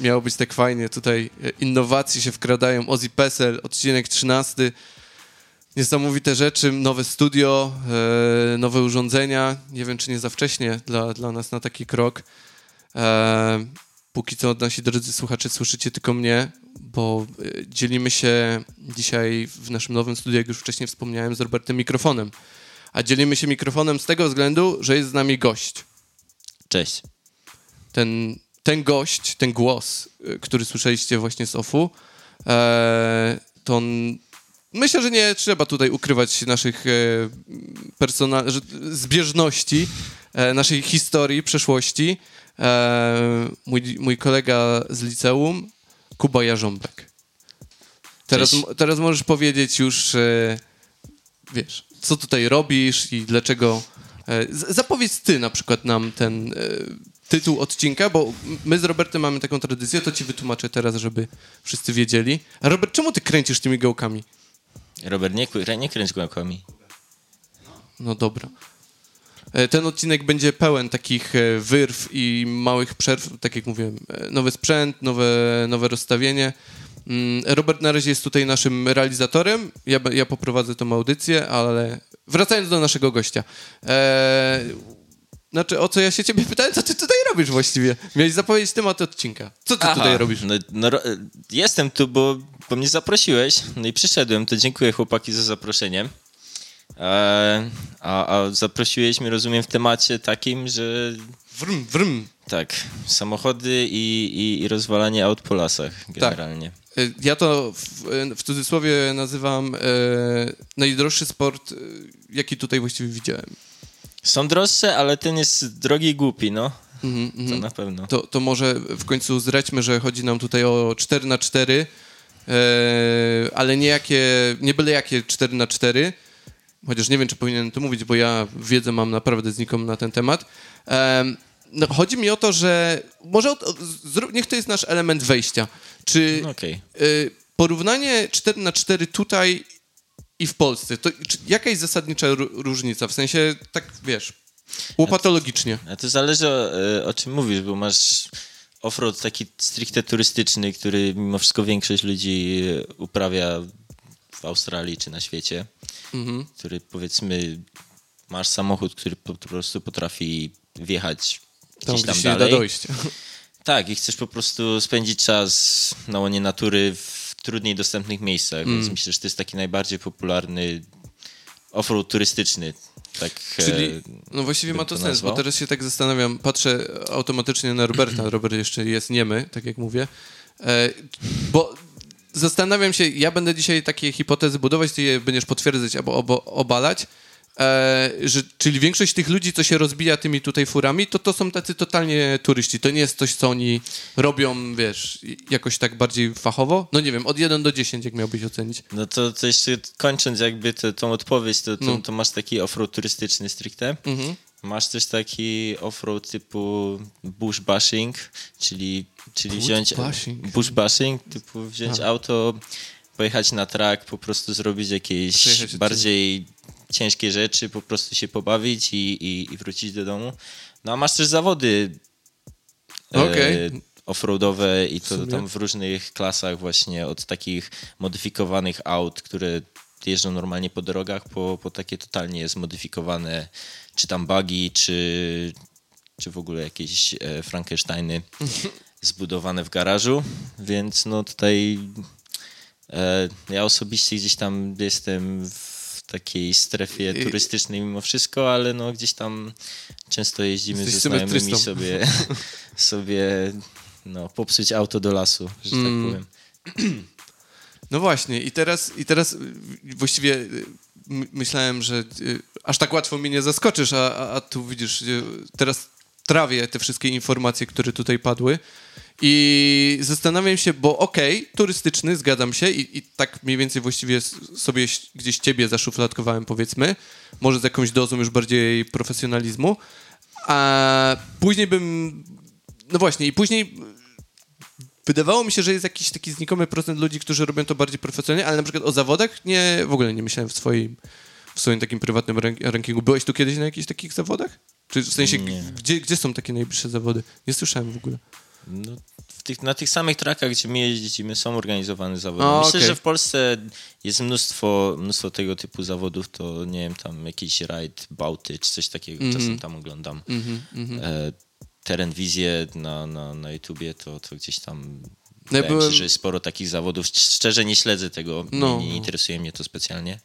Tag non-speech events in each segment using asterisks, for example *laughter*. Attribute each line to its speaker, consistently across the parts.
Speaker 1: miało być tak fajnie. Tutaj e, innowacje się wkradają. Ozzy Pessel, odcinek 13. Niesamowite rzeczy, nowe studio, e, nowe urządzenia. Nie wiem, czy nie za wcześnie dla, dla nas na taki krok. E, póki co nasi drodzy słuchacze słyszycie tylko mnie, bo dzielimy się dzisiaj w naszym nowym studiu, jak już wcześniej wspomniałem, z Robertem mikrofonem. A dzielimy się mikrofonem z tego względu, że jest z nami gość.
Speaker 2: Cześć.
Speaker 1: Ten, ten gość, ten głos, y, który słyszeliście właśnie z OFU, e, to on, myślę, że nie trzeba tutaj ukrywać naszych e, persona- zbieżności, e, naszej historii, przeszłości. Mój, mój kolega z liceum, Kuba Jarząbek. Teraz,
Speaker 2: Cześć.
Speaker 1: teraz możesz powiedzieć już, wiesz, co tutaj robisz i dlaczego. Zapowiedz ty na przykład nam ten tytuł odcinka, bo my z Robertem mamy taką tradycję, to ci wytłumaczę teraz, żeby wszyscy wiedzieli. A Robert, czemu ty kręcisz tymi gałkami?
Speaker 2: Robert, nie, nie kręć głębkami.
Speaker 1: No dobra. E, Ten odcinek będzie pełen takich e, wyrw i małych przerw, tak jak mówiłem, e, nowy sprzęt, nowe, nowe rozstawienie. Mm, Robert na razie jest tutaj naszym realizatorem, ja, ja poprowadzę tą audycję, ale wracając do naszego gościa. E, znaczy, o co ja się ciebie pytałem, co ty tutaj robisz właściwie? Miałeś zapowiedzieć temat odcinka. Co ty tutaj robisz?
Speaker 2: No, no, jestem tu, bo, bo mnie zaprosiłeś, no i przyszedłem, to dziękuję chłopaki za zaproszenie. E, a, a zaprosiłeś mnie, rozumiem, w temacie takim, że
Speaker 1: Wrm, wrm.
Speaker 2: tak, samochody i, i, i rozwalanie aut po lasach generalnie.
Speaker 1: E, Ja to w, w cudzysłowie nazywam e, najdroższy sport, e, jaki tutaj właściwie widziałem.
Speaker 2: Są droższe, ale ten jest drogi i głupi, no.
Speaker 1: Mhm,
Speaker 2: To
Speaker 1: mhm.
Speaker 2: na pewno.
Speaker 1: To, to może w końcu zdradźmy, że chodzi nam tutaj o 4 na 4 e, ale nie, jakie, nie byle jakie 4 na 4 chociaż nie wiem, czy powinienem to mówić, bo ja wiedzę mam naprawdę znikom na ten temat. Em, no, chodzi mi o to, że może niech to jest nasz element wejścia. Czy
Speaker 2: No Okej.
Speaker 1: y, porównanie 4 na 4 tutaj i w Polsce, to czy, jaka jest zasadnicza ró- różnica? W sensie, tak wiesz, łopatologicznie.
Speaker 2: A to zależy o, e, o czym mówisz, bo masz offroad taki stricte turystyczny, który mimo wszystko większość ludzi e, uprawia w Australii czy na świecie,
Speaker 1: Mhm.
Speaker 2: który powiedzmy masz samochód, który po, po prostu potrafi wjechać
Speaker 1: Tam,
Speaker 2: gdzieś
Speaker 1: gdzie
Speaker 2: tam
Speaker 1: się nie da
Speaker 2: dalej.
Speaker 1: dojść.
Speaker 2: Tak, i chcesz po prostu spędzić czas na łonie natury w trudniej dostępnych miejscach,
Speaker 1: Mm.
Speaker 2: więc myślę, że to jest taki najbardziej popularny offroad turystyczny. Tak,
Speaker 1: Czyli,
Speaker 2: e,
Speaker 1: no właściwie ma to,
Speaker 2: to
Speaker 1: sens, bo teraz się tak zastanawiam, patrzę automatycznie na Roberta, *clears throat* Robert jeszcze jest niemy, tak jak mówię, e, bo zastanawiam się, ja będę dzisiaj takie hipotezy budować, ty je będziesz potwierdzać albo obo, obalać, e, że, czyli większość tych ludzi, co się rozbija tymi tutaj furami, to to są tacy totalnie turyści, to nie jest coś, co oni robią, wiesz, jakoś tak bardziej fachowo, no nie wiem, od 1 do 10, jak miałbyś ocenić.
Speaker 2: No to, to jeszcze kończąc jakby tę- tą odpowiedź, to, to,
Speaker 1: No.
Speaker 2: to masz taki offroad turystyczny stricte.
Speaker 1: Mhm.
Speaker 2: Masz też taki offroad typu bush bashing, czyli, czyli
Speaker 1: Bush
Speaker 2: wziąć
Speaker 1: bashing.
Speaker 2: bush bashing, typu wziąć
Speaker 1: A.
Speaker 2: auto, pojechać na track, po prostu zrobić jakieś bardziej ciężkie rzeczy, po prostu się pobawić i, i, i wrócić do domu. No a masz też zawody
Speaker 1: Okej.
Speaker 2: e, offroadowe i to
Speaker 1: sumie.
Speaker 2: tam w różnych klasach właśnie od takich modyfikowanych aut, które jeżdżą normalnie po drogach, po, po takie totalnie zmodyfikowane czy tam buggy, czy, czy w ogóle jakieś e, Frankensteiny *laughs* zbudowane w garażu, więc no tutaj e, ja osobiście gdzieś tam jestem w takiej strefie turystycznej mimo wszystko, ale no gdzieś tam często jeździmy
Speaker 1: Jesteś
Speaker 2: ze znajomymi sobie, *laughs* sobie no, popsuć auto do lasu, że
Speaker 1: Mm.
Speaker 2: tak powiem.
Speaker 1: No właśnie, i teraz, i teraz y, właściwie y, my- myślałem, że y, aż tak łatwo mnie nie zaskoczysz, a, a, a tu widzisz, teraz trawię te wszystkie informacje, które tutaj padły i zastanawiam się, bo okej, turystyczny, zgadzam się i, i tak mniej więcej właściwie sobie gdzieś ciebie zaszufladkowałem, powiedzmy, może z jakąś dozą już bardziej profesjonalizmu, a później bym, no właśnie, i później wydawało mi się, że jest jakiś taki znikomy procent ludzi, którzy robią to bardziej profesjonalnie, ale na przykład o zawodach nie, w ogóle nie myślałem w swoim, w swoim takim prywatnym rank- rankingu. Byłeś tu kiedyś na jakichś takich zawodach? Czy w sensie,
Speaker 2: Nie.
Speaker 1: gdzie, gdzie są takie najbliższe zawody? Nie słyszałem w ogóle.
Speaker 2: No, tych, na tych samych trakach, gdzie my jeździmy, są organizowane zawody.
Speaker 1: A,
Speaker 2: Myślę,
Speaker 1: okej.
Speaker 2: że w Polsce jest mnóstwo, mnóstwo tego typu zawodów, to nie wiem, tam jakiś rajd Bałty czy coś takiego
Speaker 1: Mhm.
Speaker 2: czasem tam oglądam. E, teren wizję na, na, na YouTubie, to, to gdzieś tam
Speaker 1: No ja byłem-
Speaker 2: się, że jest sporo takich zawodów. Szcz- Szczerze nie śledzę tego,
Speaker 1: No.
Speaker 2: nie, nie interesuje mnie to specjalnie.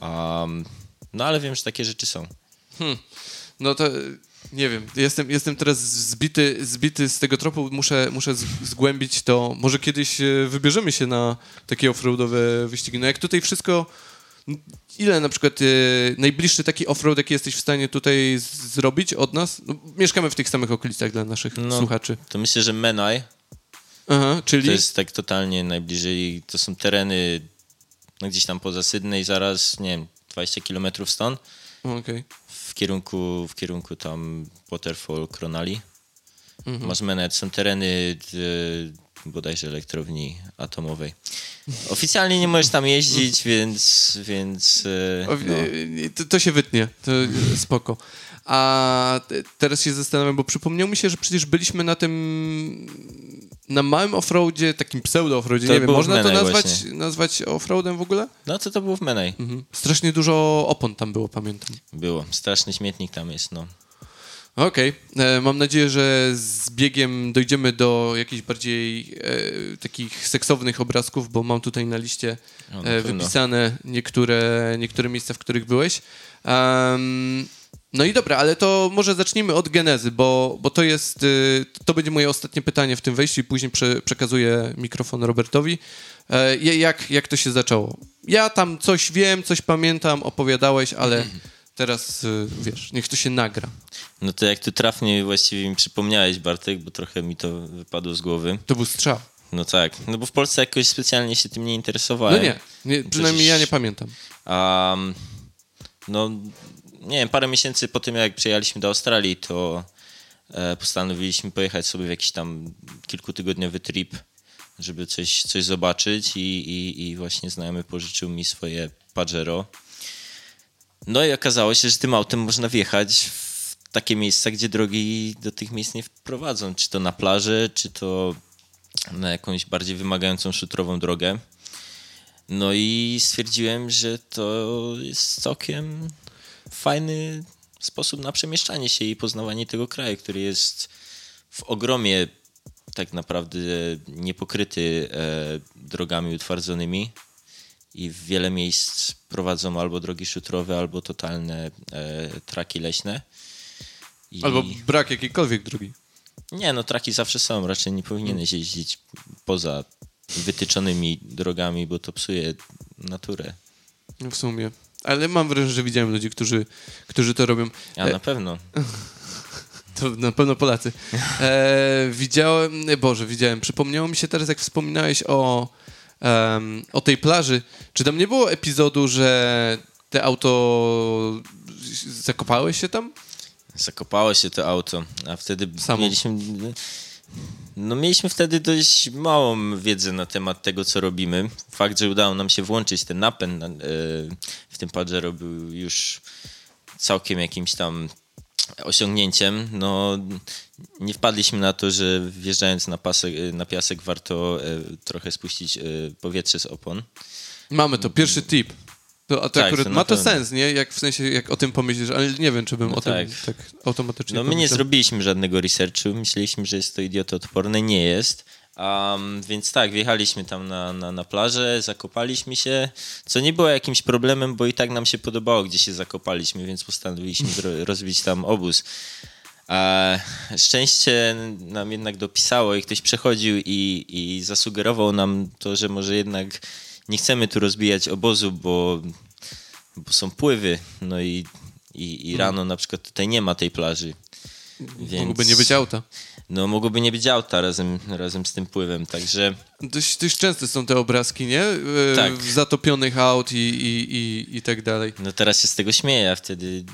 Speaker 2: Um, no ale wiem, że takie rzeczy są.
Speaker 1: No to nie wiem, jestem, jestem teraz zbity, zbity z tego tropu, muszę, muszę zgłębić to. Może kiedyś e, wybierzemy się na takie offroadowe wyścigi. No jak tutaj wszystko, ile na przykład e, najbliższy taki offroad, jaki jesteś w stanie tutaj zrobić od nas? No, mieszkamy w tych samych okolicach dla naszych
Speaker 2: No.
Speaker 1: słuchaczy.
Speaker 2: To myślę, że Menai
Speaker 1: Aha, czyli?
Speaker 2: To jest tak totalnie najbliżej, to są tereny no gdzieś tam poza Sydney, zaraz, nie wiem, 20 km stąd,
Speaker 1: Okej.
Speaker 2: W kierunku, w kierunku tam Waterfall, Kronali.
Speaker 1: Mhm.
Speaker 2: Masz Menet, są tereny e, bodajże elektrowni atomowej. Oficjalnie nie możesz tam jeździć, *laughs* więc, więc e, no.
Speaker 1: e, to, to się wytnie, to *laughs* spoko. A te- teraz się zastanawiam, bo przypomniał mi się, że przecież byliśmy na tym, na małym offroadzie, takim pseudo-offroadzie, nie wiem, można to nazwać,
Speaker 2: właśnie.
Speaker 1: nazwać offroadem w ogóle?
Speaker 2: no to to było w Menai.
Speaker 1: Mhm. Strasznie dużo opon tam było, pamiętam.
Speaker 2: Było, straszny śmietnik tam jest, no.
Speaker 1: Okej, e, mam nadzieję, że z biegiem dojdziemy do jakichś bardziej e, takich seksownych obrazków, bo mam tutaj na liście e, wypisane niektóre, niektóre miejsca, w których byłeś. Em, no i dobra, ale to może zacznijmy od genezy, bo, bo to jest, y, to będzie moje ostatnie pytanie w tym wejściu i później prze, przekazuję mikrofon Robertowi. E, jak, jak to się zaczęło? Ja tam coś wiem, coś pamiętam, opowiadałeś, ale teraz, y, wiesz, niech to się nagra.
Speaker 2: No to jak tu trafnie właściwie mi przypomniałeś, Bartek, bo trochę mi to wypadło z głowy.
Speaker 1: To był strzał.
Speaker 2: No tak, no bo w Polsce jakoś specjalnie się tym nie
Speaker 1: No
Speaker 2: interesowałem.
Speaker 1: nie, nie przynajmniej ja nie pamiętam.
Speaker 2: Um, no, nie wiem, parę miesięcy po tym, jak przyjechaliśmy do Australii, to e, postanowiliśmy pojechać sobie w jakiś tam kilkutygodniowy trip, żeby coś, coś zobaczyć i, i, i właśnie znajomy pożyczył mi swoje Pajero. No i okazało się, że tym autem można wjechać w takie miejsca, gdzie drogi do tych miejsc nie wprowadzą. Czy to na plażę, czy to na jakąś bardziej wymagającą szutrową drogę. No i stwierdziłem, że to jest całkiem fajny sposób na przemieszczanie się i poznawanie tego kraju, który jest w ogromie tak naprawdę niepokryty e, drogami utwardzonymi i w wiele miejsc prowadzą albo drogi szutrowe, albo totalne e, traki leśne. I...
Speaker 1: Albo brak jakiejkolwiek drogi.
Speaker 2: Nie, no traki zawsze są. Raczej nie powinieneś jeździć poza wytyczonymi drogami, bo to psuje naturę.
Speaker 1: No w sumie. Ale mam wrażenie, że widziałem ludzi, którzy, którzy to robią.
Speaker 2: A
Speaker 1: E,
Speaker 2: na pewno. *laughs*
Speaker 1: To na pewno Polacy. E, widziałem, e, Boże, widziałem. Przypomniało mi się teraz, jak wspominałeś o, em, o tej plaży. Czy tam nie było epizodu, że te auto zakopałeś się tam?
Speaker 2: Zakopało się to auto, a wtedy
Speaker 1: Samo.
Speaker 2: mieliśmy. No mieliśmy wtedy dość małą wiedzę na temat tego, co robimy. Fakt, że udało nam się włączyć ten napęd na- e, w tym Pajero był już całkiem jakimś tam osiągnięciem. No, nie wpadliśmy na to, że wjeżdżając na, pasek, na piasek warto e, trochę spuścić e, powietrze z opon.
Speaker 1: Mamy to, pierwszy tip. To, a to
Speaker 2: Tak,
Speaker 1: akurat ma to sens, nie? Jak w sensie, jak o tym pomyślisz, ale nie wiem, czy bym
Speaker 2: No
Speaker 1: o
Speaker 2: tak.
Speaker 1: tym tak automatycznie
Speaker 2: No my nie
Speaker 1: pomyślał.
Speaker 2: zrobiliśmy żadnego researchu, myśleliśmy, że jest to idiotoodporne, nie jest. Um, więc tak, wjechaliśmy tam na, na, na plażę, zakopaliśmy się, co nie było jakimś problemem, bo i tak nam się podobało, gdzie się zakopaliśmy, więc postanowiliśmy *laughs* rozbić tam obóz. A szczęście nam jednak dopisało i ktoś przechodził i, i zasugerował nam to, że może jednak nie chcemy tu rozbijać obozu, bo, bo są pływy. No i, i, i rano na przykład tutaj nie ma tej plaży. Więc,
Speaker 1: Mogłoby nie być auta.
Speaker 2: No mogłoby nie być auta razem, razem z tym pływem, także
Speaker 1: Dość, dość częste są te obrazki, nie? E,
Speaker 2: Tak.
Speaker 1: Zatopionych aut i, i, i, i tak dalej.
Speaker 2: no teraz się z tego śmieję, a wtedy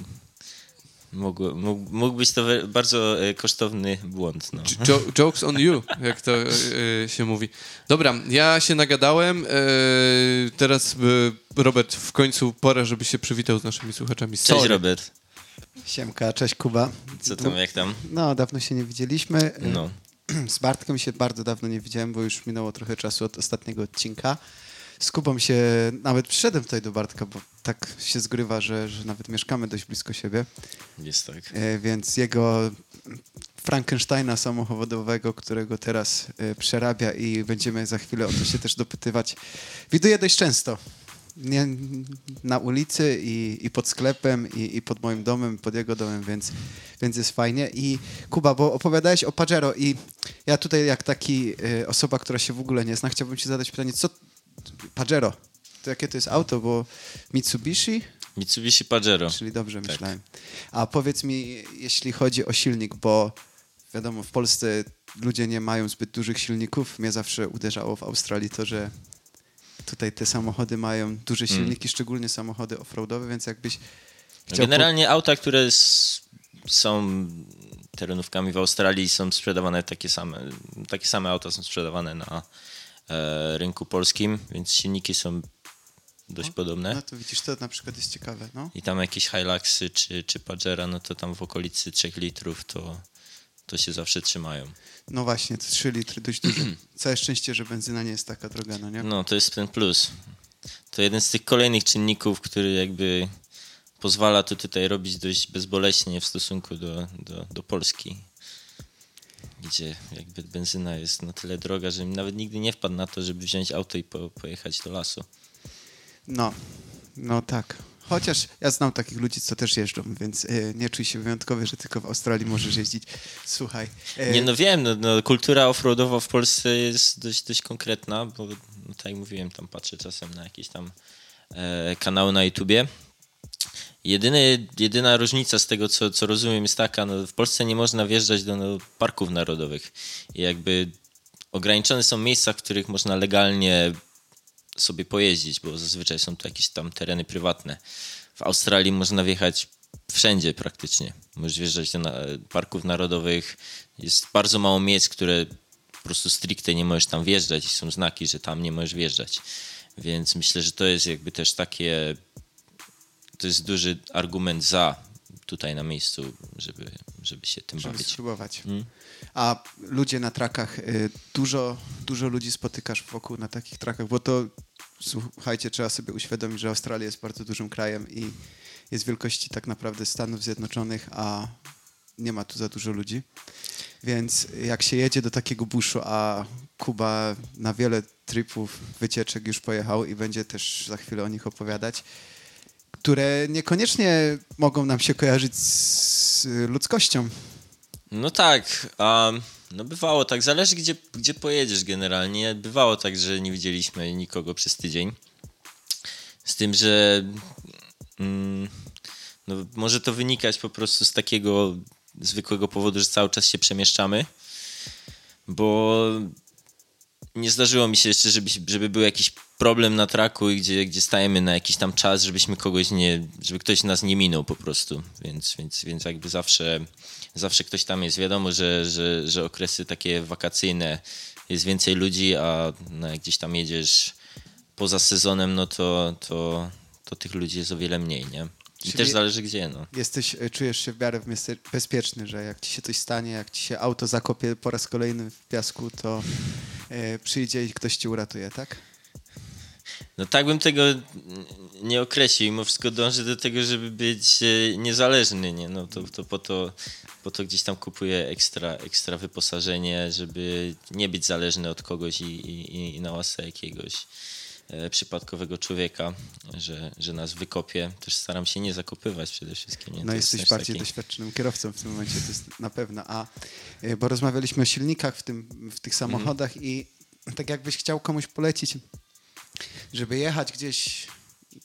Speaker 2: mógł, mógł, mógł być to bardzo e, kosztowny błąd. No.
Speaker 1: Jo jokes on you, jak to e, się mówi. Dobra, ja się nagadałem. E, teraz e, Robert, w końcu pora, żeby się przywitał z naszymi słuchaczami.
Speaker 2: Cześć
Speaker 1: Sorry.
Speaker 2: Robert,
Speaker 3: Siemka, cześć Kuba.
Speaker 2: co tam, jak tam?
Speaker 3: No, dawno się nie widzieliśmy.
Speaker 2: No. *clears throat*
Speaker 3: z Bartkiem się bardzo dawno nie widziałem, bo już minęło trochę czasu od ostatniego odcinka. Z Kubą się nawet przyszedłem tutaj do Bartka, bo tak się zgrywa, że, że nawet mieszkamy dość blisko siebie.
Speaker 2: Jest tak.
Speaker 3: E, więc jego Frankensteina samochodowego, którego teraz e, przerabia i będziemy za chwilę o to się też dopytywać, widuję dość często. Nie, na ulicy i, i pod sklepem i, i pod moim domem, pod jego domem, więc, więc jest fajnie. I Kuba, bo opowiadałeś o Pajero i ja tutaj jak taki e, osoba, która się w ogóle nie zna, chciałbym ci zadać pytanie, co Pajero, to jakie to jest auto, bo Mitsubishi,
Speaker 2: Mitsubishi Pajero.
Speaker 3: Czyli dobrze
Speaker 2: Tak.
Speaker 3: myślałem. A powiedz mi, jeśli chodzi o silnik, bo wiadomo, w Polsce ludzie nie mają zbyt dużych silników. Mnie zawsze uderzało w Australii to, że tutaj te samochody mają duże
Speaker 2: Mm.
Speaker 3: silniki, szczególnie samochody offroadowe, więc jakbyś chciał...
Speaker 2: Generalnie auta, które są terenówkami w Australii są sprzedawane takie same. Takie same auta są sprzedawane na rynku polskim, więc silniki są dość
Speaker 3: Po...
Speaker 2: podobne.
Speaker 3: No to widzisz, to na przykład jest ciekawe, no.
Speaker 2: I tam jakieś Hiluxy czy, czy Pajera, no to tam w okolicy 3 litrów to, to się zawsze trzymają.
Speaker 3: No właśnie, to 3 litry, dość dużo. *clears throat* Całe szczęście, że benzyna nie jest taka droga, no nie?
Speaker 2: No, to jest ten plus. To jeden z tych kolejnych czynników, który jakby pozwala to tutaj robić dość bezboleśnie w stosunku do, do, do Polski, gdzie jakby benzyna jest na tyle droga, że nawet nigdy nie wpadł na to, żeby wziąć auto i po, pojechać do lasu.
Speaker 3: No, no tak. Chociaż ja znam takich ludzi, co też jeżdżą, więc e, nie czuj się wyjątkowy, że tylko w Australii możesz jeździć. Słuchaj. e,
Speaker 2: Nie, no wiem, no, no, kultura offroadowa w Polsce jest dość, dość konkretna, bo no, tak jak mówiłem, tam patrzę czasem na jakieś tam e, kanały na YouTubie. Jedyny, jedyna różnica z tego, co, co rozumiem, jest taka, no, w Polsce nie można wjeżdżać do no, parków narodowych i jakby ograniczone są miejsca, w których można legalnie sobie pojeździć, bo zazwyczaj są to jakieś tam tereny prywatne. W Australii można wjechać wszędzie praktycznie. Możesz wjeżdżać do na- parków narodowych. Jest bardzo mało miejsc, które po prostu stricte nie możesz tam wjeżdżać i są znaki, że tam nie możesz wjeżdżać. Więc myślę, że to jest jakby też takie to jest duży argument za tutaj na miejscu, żeby, żeby się tym
Speaker 3: żeby
Speaker 2: bawić.
Speaker 3: spróbować.
Speaker 2: Mm.
Speaker 3: A ludzie na trakach, y, dużo, dużo ludzi spotykasz wokół na takich trakach, bo to słuchajcie, trzeba sobie uświadomić, że Australia jest bardzo dużym krajem i jest wielkości tak naprawdę Stanów Zjednoczonych, a nie ma tu za dużo ludzi. Więc jak się jedzie do takiego buszu, a Kuba na wiele tripów, wycieczek już pojechał i będzie też za chwilę o nich opowiadać, które niekoniecznie mogą nam się kojarzyć z y, ludzkością.
Speaker 2: No tak, a no bywało tak, zależy gdzie, gdzie pojedziesz generalnie. Bywało tak, że nie widzieliśmy nikogo przez tydzień. Z tym, że mm, no, może to wynikać po prostu z takiego zwykłego powodu, że cały czas się przemieszczamy, bo nie zdarzyło mi się jeszcze, żeby, żeby był jakiś problem na traku, i gdzie, gdzie stajemy na jakiś tam czas, żebyśmy kogoś nie, żeby ktoś nas nie minął po prostu, więc, więc, więc jakby zawsze, zawsze ktoś tam jest. Wiadomo, że, że, że okresy takie wakacyjne jest więcej ludzi, a no, jak gdzieś tam jedziesz poza sezonem, no to, to, to tych ludzi jest o wiele mniej, nie? I
Speaker 3: Czyli-
Speaker 2: też zależy gdzie, no.
Speaker 3: jesteś, e, czujesz się w miarę bezpieczny, że jak ci się coś stanie, jak ci się auto zakopie po raz kolejny w piasku, to e, przyjdzie i ktoś ci uratuje, tak?
Speaker 2: No tak bym tego nie określił. Mimo wszystko dążę do tego, żeby być e, niezależny, nie? No to, to po to po to gdzieś tam kupuję ekstra, ekstra wyposażenie, żeby nie być zależny od kogoś i, i, i na łasce jakiegoś e, przypadkowego człowieka, że, że nas wykopie. Też staram się nie zakopywać przede wszystkim. Nie?
Speaker 3: No
Speaker 2: jest
Speaker 3: jesteś bardziej
Speaker 2: taki-
Speaker 3: doświadczonym kierowcą w tym momencie, to jest na pewno. A, e, bo rozmawialiśmy o silnikach w, tym, w tych samochodach i tak jakbyś chciał komuś polecić, żeby jechać gdzieś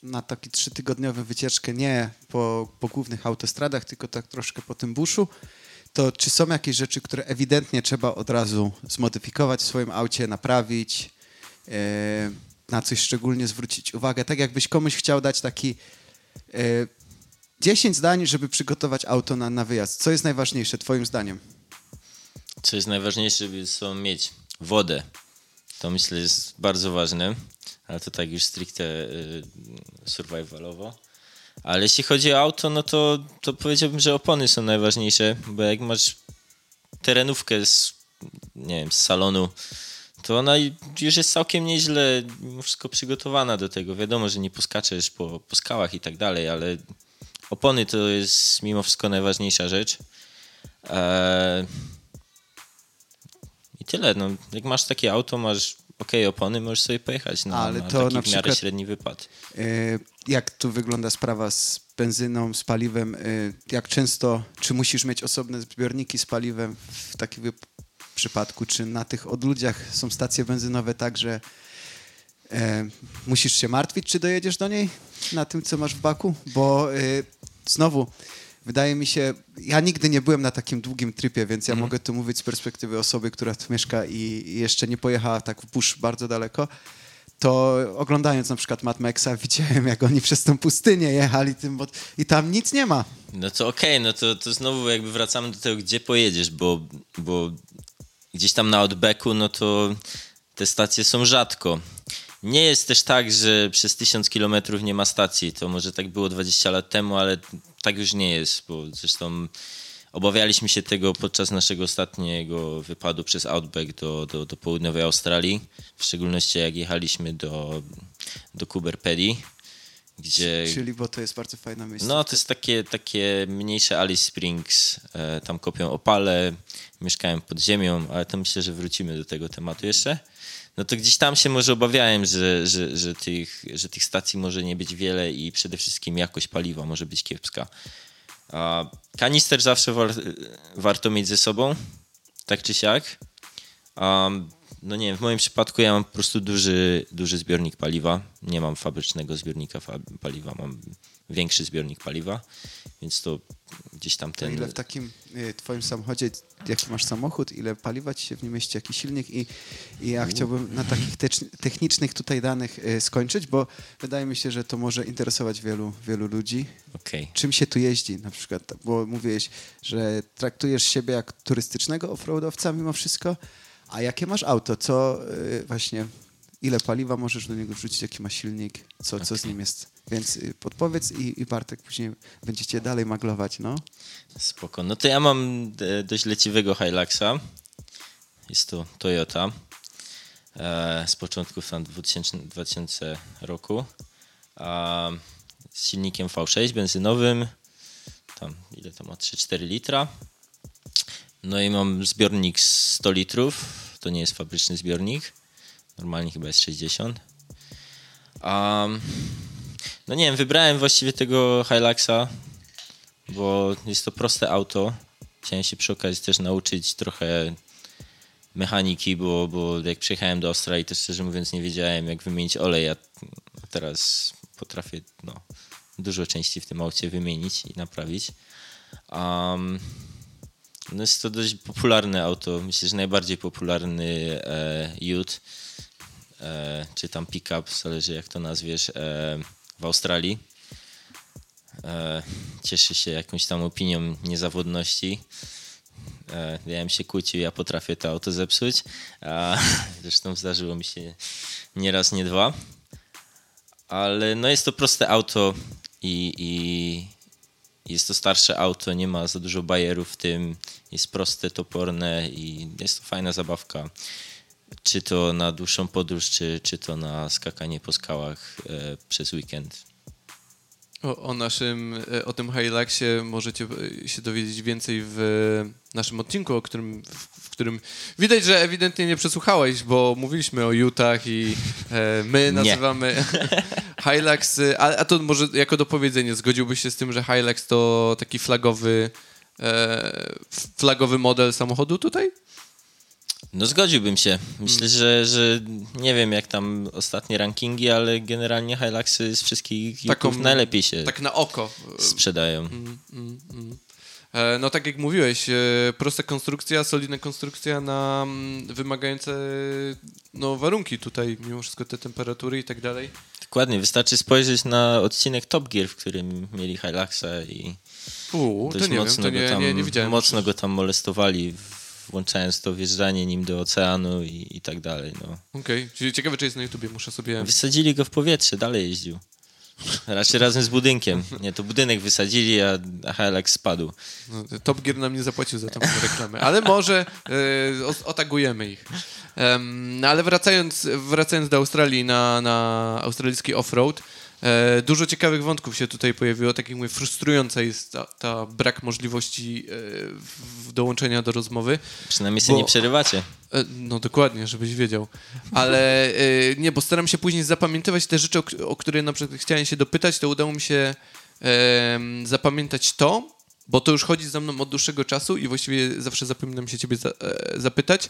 Speaker 3: na taki trzytygodniową wycieczkę, nie po, po głównych autostradach, tylko tak troszkę po tym buszu, to czy są jakieś rzeczy, które ewidentnie trzeba od razu zmodyfikować w swoim aucie, naprawić, e, na coś szczególnie zwrócić uwagę? Tak jakbyś komuś chciał dać taki e, 10 zdań, żeby przygotować auto na, na wyjazd. Co jest najważniejsze twoim zdaniem?
Speaker 2: Co jest najważniejsze, są mieć wodę. To myślę jest bardzo ważne, ale to tak już stricte y, survivalowo. Ale jeśli chodzi o auto, no to, to powiedziałbym, że opony są najważniejsze, bo jak masz terenówkę z nie wiem, z salonu, to ona już jest całkiem nieźle wszystko przygotowana do tego. Wiadomo, że nie poskaczesz po, po skałach i tak dalej, ale opony to jest mimo wszystko najważniejsza rzecz. Eee... I tyle. No, jak masz takie auto, masz ok, opony, możesz sobie pojechać na,
Speaker 3: Ale
Speaker 2: na
Speaker 3: to
Speaker 2: taki
Speaker 3: na
Speaker 2: w miarę
Speaker 3: przykład-
Speaker 2: średni wypad.
Speaker 3: E, Jak tu wygląda sprawa z benzyną, z paliwem? E, Jak często, czy musisz mieć osobne zbiorniki z paliwem w takim przypadku? Czy na tych odludziach są stacje benzynowe tak, że e, musisz się martwić, czy dojedziesz do niej na tym, co masz w baku? Bo znowu, wydaje mi się, ja nigdy nie byłem na takim długim tripie, więc ja mogę tu mówić z perspektywy osoby, która tu mieszka i jeszcze nie pojechała tak w bush bardzo daleko to oglądając na przykład Mad Maxa *laughs* widziałem, jak oni przez tą pustynię jechali tym, bo... i tam nic nie ma.
Speaker 2: No to okej, no to, to znowu jakby wracamy do tego, gdzie pojedziesz, bo, bo gdzieś tam na Outbacku, no to te stacje są rzadko. Nie jest też tak, że przez tysiąc kilometrów nie ma stacji. To może tak było 20 lat temu, ale tak już nie jest, bo zresztą obawialiśmy się tego podczas naszego ostatniego wypadu przez Outback do, do, do południowej Australii, w szczególności jak jechaliśmy do, do Cooper Pedy, gdzie...
Speaker 3: Czyli, bo to jest bardzo fajna miejsce.
Speaker 2: No, to jest takie, takie mniejsze Alice Springs. E, tam kopią opale, mieszkają pod ziemią, ale to myślę, że wrócimy do tego tematu jeszcze. No to gdzieś tam się może obawiałem, że, że, że, tych, że tych stacji może nie być wiele i przede wszystkim jakość paliwa może być kiepska. A kanister zawsze war, warto mieć ze sobą, tak czy siak. Um, no nie wiem, w moim przypadku ja mam po prostu duży, duży zbiornik paliwa. Nie mam fabrycznego zbiornika paliwa, mam większy zbiornik paliwa, więc to gdzieś tam ten...
Speaker 3: ile w takim y, twoim samochodzie, jaki masz samochód, ile paliwa ci się w nim mieści, jaki silnik i, i ja chciałbym na takich technicznych tutaj danych y, skończyć, bo wydaje mi się, że to może interesować wielu, wielu ludzi.
Speaker 2: Okej.
Speaker 3: Czym się tu jeździ na przykład, bo mówiłeś, że traktujesz siebie jak turystycznego offroadowca mimo wszystko, a jakie masz auto, co y, właśnie, ile paliwa możesz do niego wrzucić, jaki ma silnik, co, co z
Speaker 2: Okej.
Speaker 3: nim jest. Więc y, podpowiedz i, i Bartek później będziecie dalej maglować, no.
Speaker 2: Spoko. No to ja mam e, dość leciwego Hiluxa. Jest to Toyota e, z początków tam 2000, 2000 roku. A, z silnikiem V6 benzynowym. Tam ile to ma? 3-4 litra. No i mam zbiornik z 100 litrów. To nie jest fabryczny zbiornik. Normalnie chyba jest 60. A, no nie wiem, wybrałem właściwie tego Hiluxa bo jest to proste auto. Chciałem się przy okazji też nauczyć trochę mechaniki, bo, bo jak przyjechałem do Australii, to szczerze mówiąc nie wiedziałem, jak wymienić olej, a teraz potrafię no, dużo części w tym aucie wymienić i naprawić. Um, no jest to dość popularne auto, myślę, że najbardziej popularny e, Ute, e, czy tam pick-up, zależy jak to nazwiesz, e, w Australii e, cieszy się jakąś tam opinią niezawodności. E, ja bym się kłócił, ja potrafię to auto zepsuć. A, *laughs* zresztą zdarzyło mi się nie raz, nie dwa. Ale no jest to proste auto i, i jest to starsze auto, nie ma za dużo bajerów w tym. Jest proste, toporne i jest to fajna zabawka. Czy to na dłuższą podróż, czy, czy to na skakanie po skałach e, przez weekend.
Speaker 1: O, o naszym, e, o tym Hiluxie możecie e, się dowiedzieć więcej w naszym odcinku, o którym, w którym widać, że ewidentnie nie przesłuchałeś, bo mówiliśmy o Utah i e, my nazywamy *laughs* Hilux, e, a, a to może jako dopowiedzenie, zgodziłbyś się z tym, że Hilux to taki flagowy e, flagowy model samochodu tutaj?
Speaker 2: No zgodziłbym się. Myślę, że, że nie wiem jak tam ostatnie rankingi, ale generalnie Hiluxy z wszystkich
Speaker 1: Taką-
Speaker 2: najlepiej się
Speaker 1: Tak na oko. e,
Speaker 2: sprzedają.
Speaker 1: Mm, mm, mm. E, No tak jak mówiłeś, e, prosta konstrukcja, solidna konstrukcja na mm, wymagające no, warunki tutaj, mimo wszystko te temperatury i tak dalej.
Speaker 2: Dokładnie, wystarczy spojrzeć na odcinek Top Gear, w którym mieli Hiluxa i
Speaker 1: to
Speaker 2: dość
Speaker 1: wiem,
Speaker 2: mocno
Speaker 1: to
Speaker 2: go tam,
Speaker 1: nie, nie
Speaker 2: mocno go tam molestowali, włączając to wjeżdżanie nim do oceanu i, i tak dalej. No.
Speaker 1: Okej, czyli ciekawe, czy jest na YouTubie, muszę sobie...
Speaker 2: Wysadzili go w powietrze, dalej jeździł. Raczej razem z budynkiem. Nie, to budynek wysadzili, a, Hilux spadł.
Speaker 1: No, Top Gear nam nie zapłacił za tą *laughs* reklamę, ale może o- otagujemy ich. No ale wracając, wracając do Australii na, na australijski off-road, dużo ciekawych wątków się tutaj pojawiło. Tak jak mówię, frustrująca jest ta, ta brak możliwości e, dołączenia do rozmowy.
Speaker 2: Przynajmniej sobie
Speaker 1: Bo-
Speaker 2: nie przerywacie.
Speaker 1: E, No dokładnie, żebyś wiedział. Ale e, nie, bo staram się później zapamiętywać te rzeczy, o, o które na przykład chciałem się dopytać, to udało mi się zapamiętać to, bo to już chodzi za mną od dłuższego czasu i właściwie zawsze zapominam się ciebie za, e, zapytać.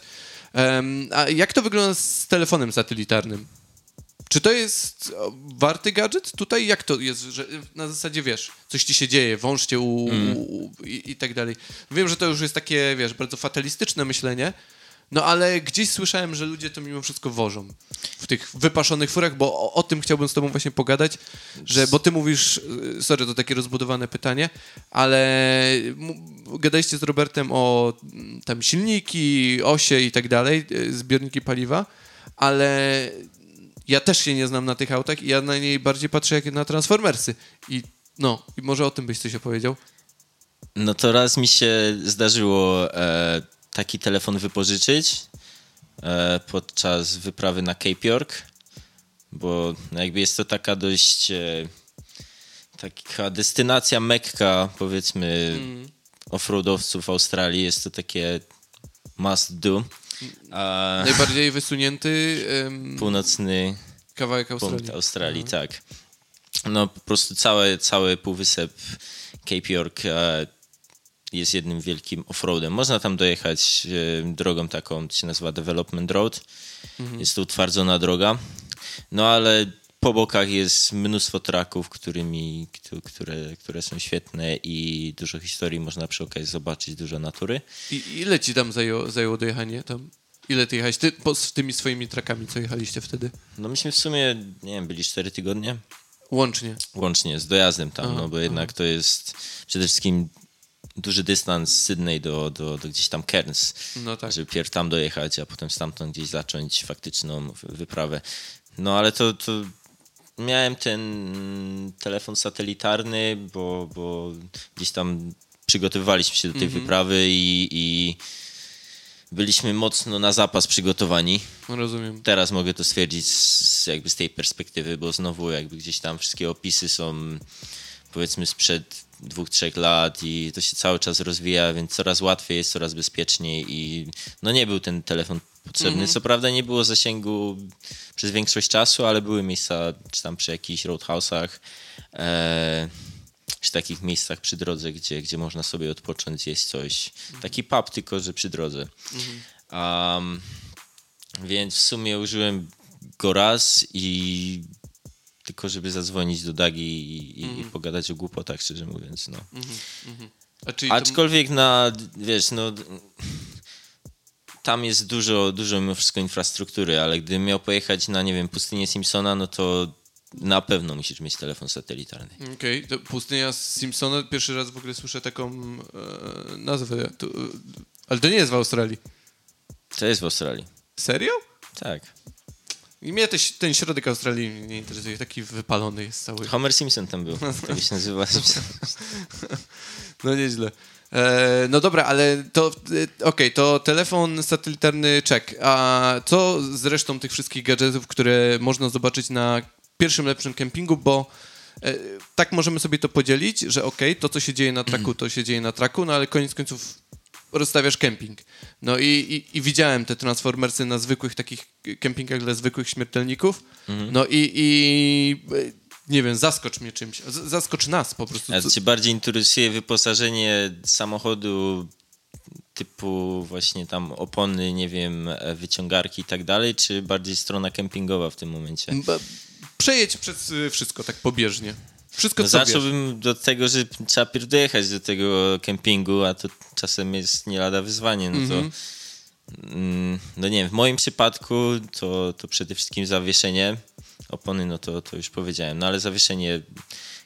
Speaker 1: A jak to wygląda z telefonem satelitarnym? Czy to jest warty gadżet? Tutaj jak to jest, że na zasadzie, wiesz, coś ci się dzieje, wąż cię u, u, i, i tak dalej. Wiem, że to już jest takie, wiesz, bardzo fatalistyczne myślenie, no ale gdzieś słyszałem, że ludzie to mimo wszystko wożą w tych wypaszonych furach, bo o, o tym chciałbym z tobą właśnie pogadać, że, bo ty mówisz, y, sorry, to takie rozbudowane pytanie, ale gadaliście z Robertem o mm, tam silniki, osie i tak dalej, y, zbiorniki paliwa, ale ja też się nie znam na tych autach i ja na niej bardziej patrzę jak na Transformersy i no, i może o tym byś coś opowiedział.
Speaker 2: No to raz mi się zdarzyło e, taki telefon wypożyczyć e, podczas wyprawy na Cape York, bo jakby jest to taka dość e, taka destynacja Mekka, powiedzmy, offroadowców w Australii. Jest to takie must do. A
Speaker 1: Najbardziej wysunięty
Speaker 2: północny
Speaker 1: kawałek Australii.
Speaker 2: punkt Australii, tak. No po prostu cały, cały półwysep Cape York e, jest jednym wielkim offroadem. Można tam dojechać e, drogą taką, to się nazywa Development Road. Jest to utwardzona droga. No ale po bokach jest mnóstwo traków, którymi, któ- które, które są świetne i dużo historii można przy okazji zobaczyć, dużo natury.
Speaker 1: I ile ci tam zajęło, zajęło dojechanie tam? Ile ty jechałeś? Ty, po, z tymi swoimi trakami, co jechaliście wtedy?
Speaker 2: No myśmy w sumie, nie wiem, byli 4 tygodnie.
Speaker 1: Łącznie.
Speaker 2: Łącznie z dojazdem tam,
Speaker 1: Aha,
Speaker 2: no bo jednak to jest przede wszystkim duży dystans z Sydney do, do, do gdzieś tam Cairns,
Speaker 1: No tak.
Speaker 2: żeby pierw tam dojechać, a potem stamtąd gdzieś zacząć faktyczną wy- wyprawę. No ale to, to miałem ten telefon satelitarny, bo, bo gdzieś tam przygotowywaliśmy się do tej wyprawy i, i byliśmy mocno na zapas przygotowani
Speaker 1: rozumiem.
Speaker 2: teraz mogę to stwierdzić z, jakby z tej perspektywy, bo znowu jakby gdzieś tam wszystkie opisy są powiedzmy sprzed dwóch, trzech lat i to się cały czas rozwija, więc coraz łatwiej jest, coraz bezpieczniej i no nie był ten telefon potrzebny. Co prawda nie było zasięgu przez większość czasu, ale były miejsca czy tam przy jakichś roadhouse'ach, e, czy takich miejscach przy drodze, gdzie, gdzie można sobie odpocząć, zjeść coś. Taki pub, tylko że przy drodze. Um, więc w sumie użyłem go raz i tylko żeby zadzwonić do Dagi i, i, i pogadać o głupotach, szczerze mówiąc. No.
Speaker 1: A czyli to,
Speaker 2: Aczkolwiek na, wiesz, no tam jest dużo, dużo mimo wszystko infrastruktury, ale gdybym miał pojechać na, nie wiem, pustynię Simpsona, no to na pewno musisz mieć telefon satelitarny.
Speaker 1: Okej, to pustynia Simpsona, pierwszy raz w ogóle słyszę taką e, nazwę. To, e, ale to nie jest w Australii.
Speaker 2: To jest w Australii.
Speaker 1: Serio?
Speaker 2: Tak.
Speaker 1: I mnie też, ten środek Australii nie interesuje, taki wypalony jest cały.
Speaker 2: Homer Simpson tam był. *laughs* Tak się nazywa.
Speaker 1: No nieźle. E, no dobra, ale to e, okej, to telefon satelitarny czek. A co z resztą tych wszystkich gadżetów, które można zobaczyć na pierwszym lepszym kempingu, bo e, tak możemy sobie to podzielić, że okej, to co się dzieje na traku, to się dzieje na traku, no ale koniec końców rozstawiasz kemping. No i, i, i widziałem te transformersy na zwykłych takich kempingach dla zwykłych śmiertelników. No i, i nie wiem, zaskocz mnie czymś. Zaskocz nas po prostu.
Speaker 2: A cię bardziej interesuje wyposażenie samochodu typu właśnie tam opony, nie wiem, wyciągarki i tak dalej, czy bardziej strona kempingowa w tym momencie?
Speaker 1: Przejedź przez y, wszystko tak pobieżnie. Wszystko
Speaker 2: No
Speaker 1: co
Speaker 2: zacząłbym do tego, że trzeba pierw dojechać do tego kempingu, a to czasem jest nie lada wyzwanie, no to mm, no nie wiem, w moim przypadku to, to przede wszystkim zawieszenie opony, no to, to już powiedziałem, no ale zawieszenie,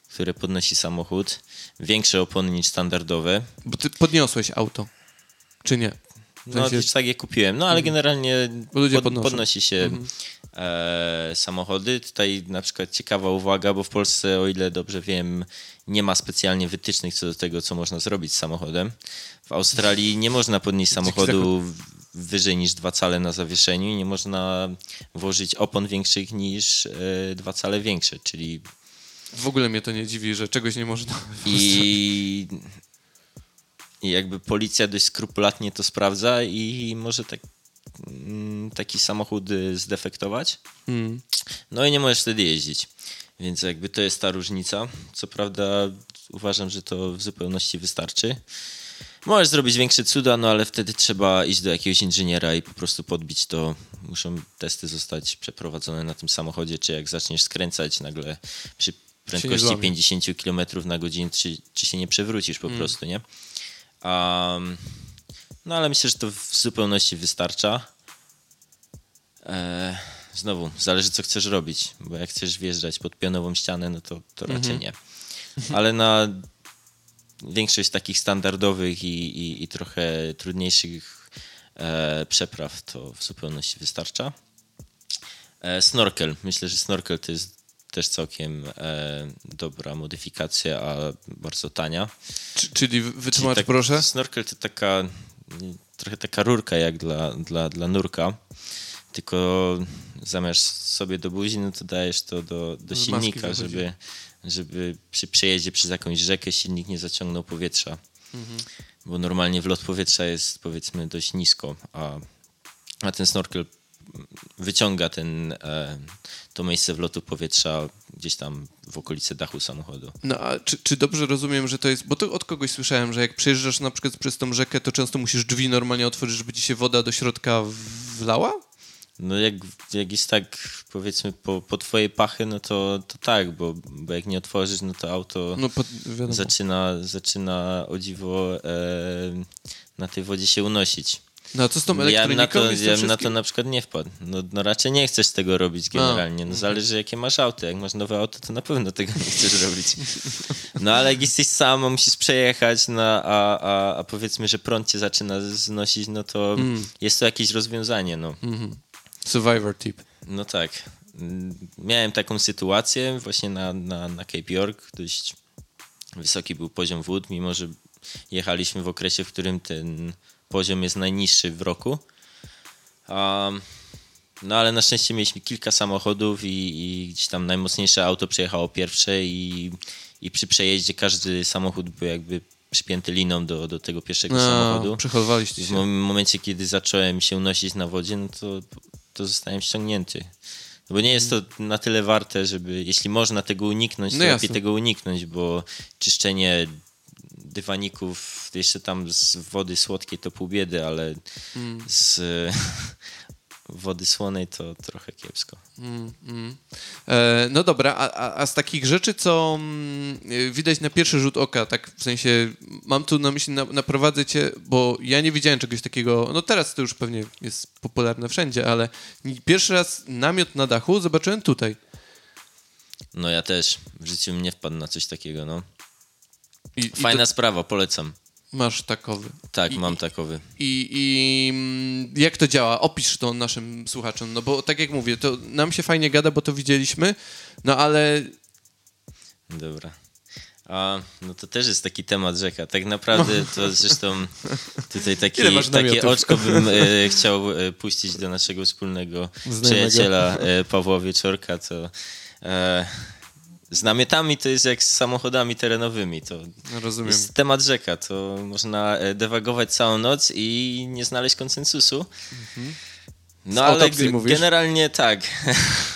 Speaker 2: które podnosi samochód, większe opony niż standardowe,
Speaker 1: Bo ty podniosłeś auto. Czy nie? W
Speaker 2: No,
Speaker 1: sensie-
Speaker 2: też tak je kupiłem. No, ale generalnie
Speaker 1: Bo ludzie
Speaker 2: pod, podnosi się e, samochody. Tutaj na przykład ciekawa uwaga, bo w Polsce, o ile dobrze wiem, nie ma specjalnie wytycznych co do tego, co można zrobić z samochodem. W Australii nie można podnieść samochodu wyżej niż dwa cale na zawieszeniu i nie można włożyć opon większych niż e, dwa cale większe, czyli
Speaker 1: W ogóle mnie to nie dziwi, że czegoś nie można. *laughs*
Speaker 2: i, i jakby policja dość skrupulatnie to sprawdza i może tak, mm, taki samochód y, zdefektować.
Speaker 1: Mm.
Speaker 2: No i nie możesz wtedy jeździć. Więc jakby to jest ta różnica. Co prawda uważam, że to w zupełności wystarczy. Możesz zrobić większe cuda, no ale wtedy trzeba iść do jakiegoś inżyniera i po prostu podbić to. Muszą testy zostać przeprowadzone na tym samochodzie, czy jak zaczniesz skręcać nagle przy prędkości
Speaker 1: złamie.
Speaker 2: 50 km na godzinę, czy, czy się nie przewrócisz po prostu, nie? Um, no ale myślę, że to w zupełności wystarcza. E, znowu, zależy co chcesz robić, bo jak chcesz wjeżdżać pod pionową ścianę, no to, to raczej nie. Ale na większość takich standardowych i, i, i trochę trudniejszych e, przepraw to w zupełności wystarcza. E, snorkel. Myślę, że snorkel to jest też całkiem e, dobra modyfikacja, a bardzo tania.
Speaker 1: Czy- Czyli wytłumacz
Speaker 2: tak,
Speaker 1: proszę.
Speaker 2: Snorkel to taka trochę taka rurka jak dla, dla, dla nurka. Tylko zamiast sobie do buzi, no to dajesz to do, do
Speaker 1: Z
Speaker 2: silnika, żeby, żeby przy przejeździe przez jakąś rzekę silnik nie zaciągnął powietrza.
Speaker 1: Mhm.
Speaker 2: Bo normalnie wlot powietrza jest powiedzmy dość nisko, a, a ten snorkel wyciąga ten, e, to miejsce wlotu powietrza gdzieś tam w okolice dachu samochodu.
Speaker 1: No a czy, czy dobrze rozumiem, że to jest. Bo to od kogoś słyszałem, że jak przejeżdżasz na przykład przez tą rzekę, to często musisz drzwi normalnie otworzyć, żeby ci się woda do środka wlała?
Speaker 2: No jak, jak jest tak powiedzmy po, po twojej pachy, no to, to tak, bo, bo jak nie otworzysz, no to auto
Speaker 1: No pod,
Speaker 2: zaczyna, zaczyna o dziwo e, na tej wodzie się unosić.
Speaker 1: No a co z tą
Speaker 2: Ja bym
Speaker 1: elektroniką
Speaker 2: na to, ja na to na przykład nie wpadł. No, no raczej nie chcesz tego robić generalnie. No zależy jakie masz auto. Jak masz nowe auto, to na pewno tego nie chcesz robić. No ale jak jesteś sam, musisz przejechać, na, a, a, a powiedzmy, że prąd cię zaczyna znosić, no to
Speaker 1: Mm.
Speaker 2: jest to jakieś rozwiązanie. No.
Speaker 1: Survivor tip.
Speaker 2: No tak. Miałem taką sytuację właśnie na, na, na Cape York. Dość wysoki był poziom wód, mimo że jechaliśmy w okresie, w którym ten poziom jest najniższy w roku. Um, no ale na szczęście mieliśmy kilka samochodów i, i gdzieś tam najmocniejsze auto przejechało pierwsze i, i przy przejeździe każdy samochód był jakby przypięty liną do, do tego pierwszego
Speaker 1: No,
Speaker 2: samochodu.
Speaker 1: przeholowaliście
Speaker 2: W
Speaker 1: się.
Speaker 2: mom- momencie, kiedy zacząłem się unosić na wodzie, no to, to zostałem ściągnięty. No Bo nie jest to na tyle warte, żeby, jeśli można tego uniknąć, to
Speaker 1: No
Speaker 2: lepiej tego uniknąć, bo czyszczenie dywaników jeszcze tam z wody słodkiej to pół biedy, ale
Speaker 1: Mm.
Speaker 2: z wody słonej to trochę kiepsko.
Speaker 1: Mm, mm. E, no dobra, a, a, z takich rzeczy, co mm, y, widać na pierwszy rzut oka, tak w sensie, mam tu na myśli, na, naprowadzę cię, bo ja nie widziałem czegoś takiego, no teraz to już pewnie jest popularne wszędzie, ale pierwszy raz namiot na dachu zobaczyłem tutaj.
Speaker 2: No ja też w życiu bym nie wpadł na coś takiego, no.
Speaker 1: I, i
Speaker 2: Fajna
Speaker 1: to
Speaker 2: sprawa, polecam.
Speaker 1: Masz takowy.
Speaker 2: Tak,
Speaker 1: I-
Speaker 2: mam takowy.
Speaker 1: I, I mm, jak to działa? Opisz to naszym słuchaczom, no bo tak jak mówię, to nam się fajnie gada, bo to widzieliśmy, no ale
Speaker 2: Dobra. A, no to też jest taki temat rzeka. Tak naprawdę *laughs* to zresztą tutaj taki, takie oczko bym e, *laughs* chciał e, puścić do naszego wspólnego
Speaker 1: Znajomego.
Speaker 2: przyjaciela e, Pawła Wieczorka, to e, z namiotami to jest jak z samochodami terenowymi. To
Speaker 1: no, rozumiem.
Speaker 2: jest temat rzeka. To można e, dewagować całą noc i nie znaleźć konsensusu. No
Speaker 1: Z
Speaker 2: ale
Speaker 1: autopsji
Speaker 2: ge-
Speaker 1: mówisz?
Speaker 2: generalnie tak.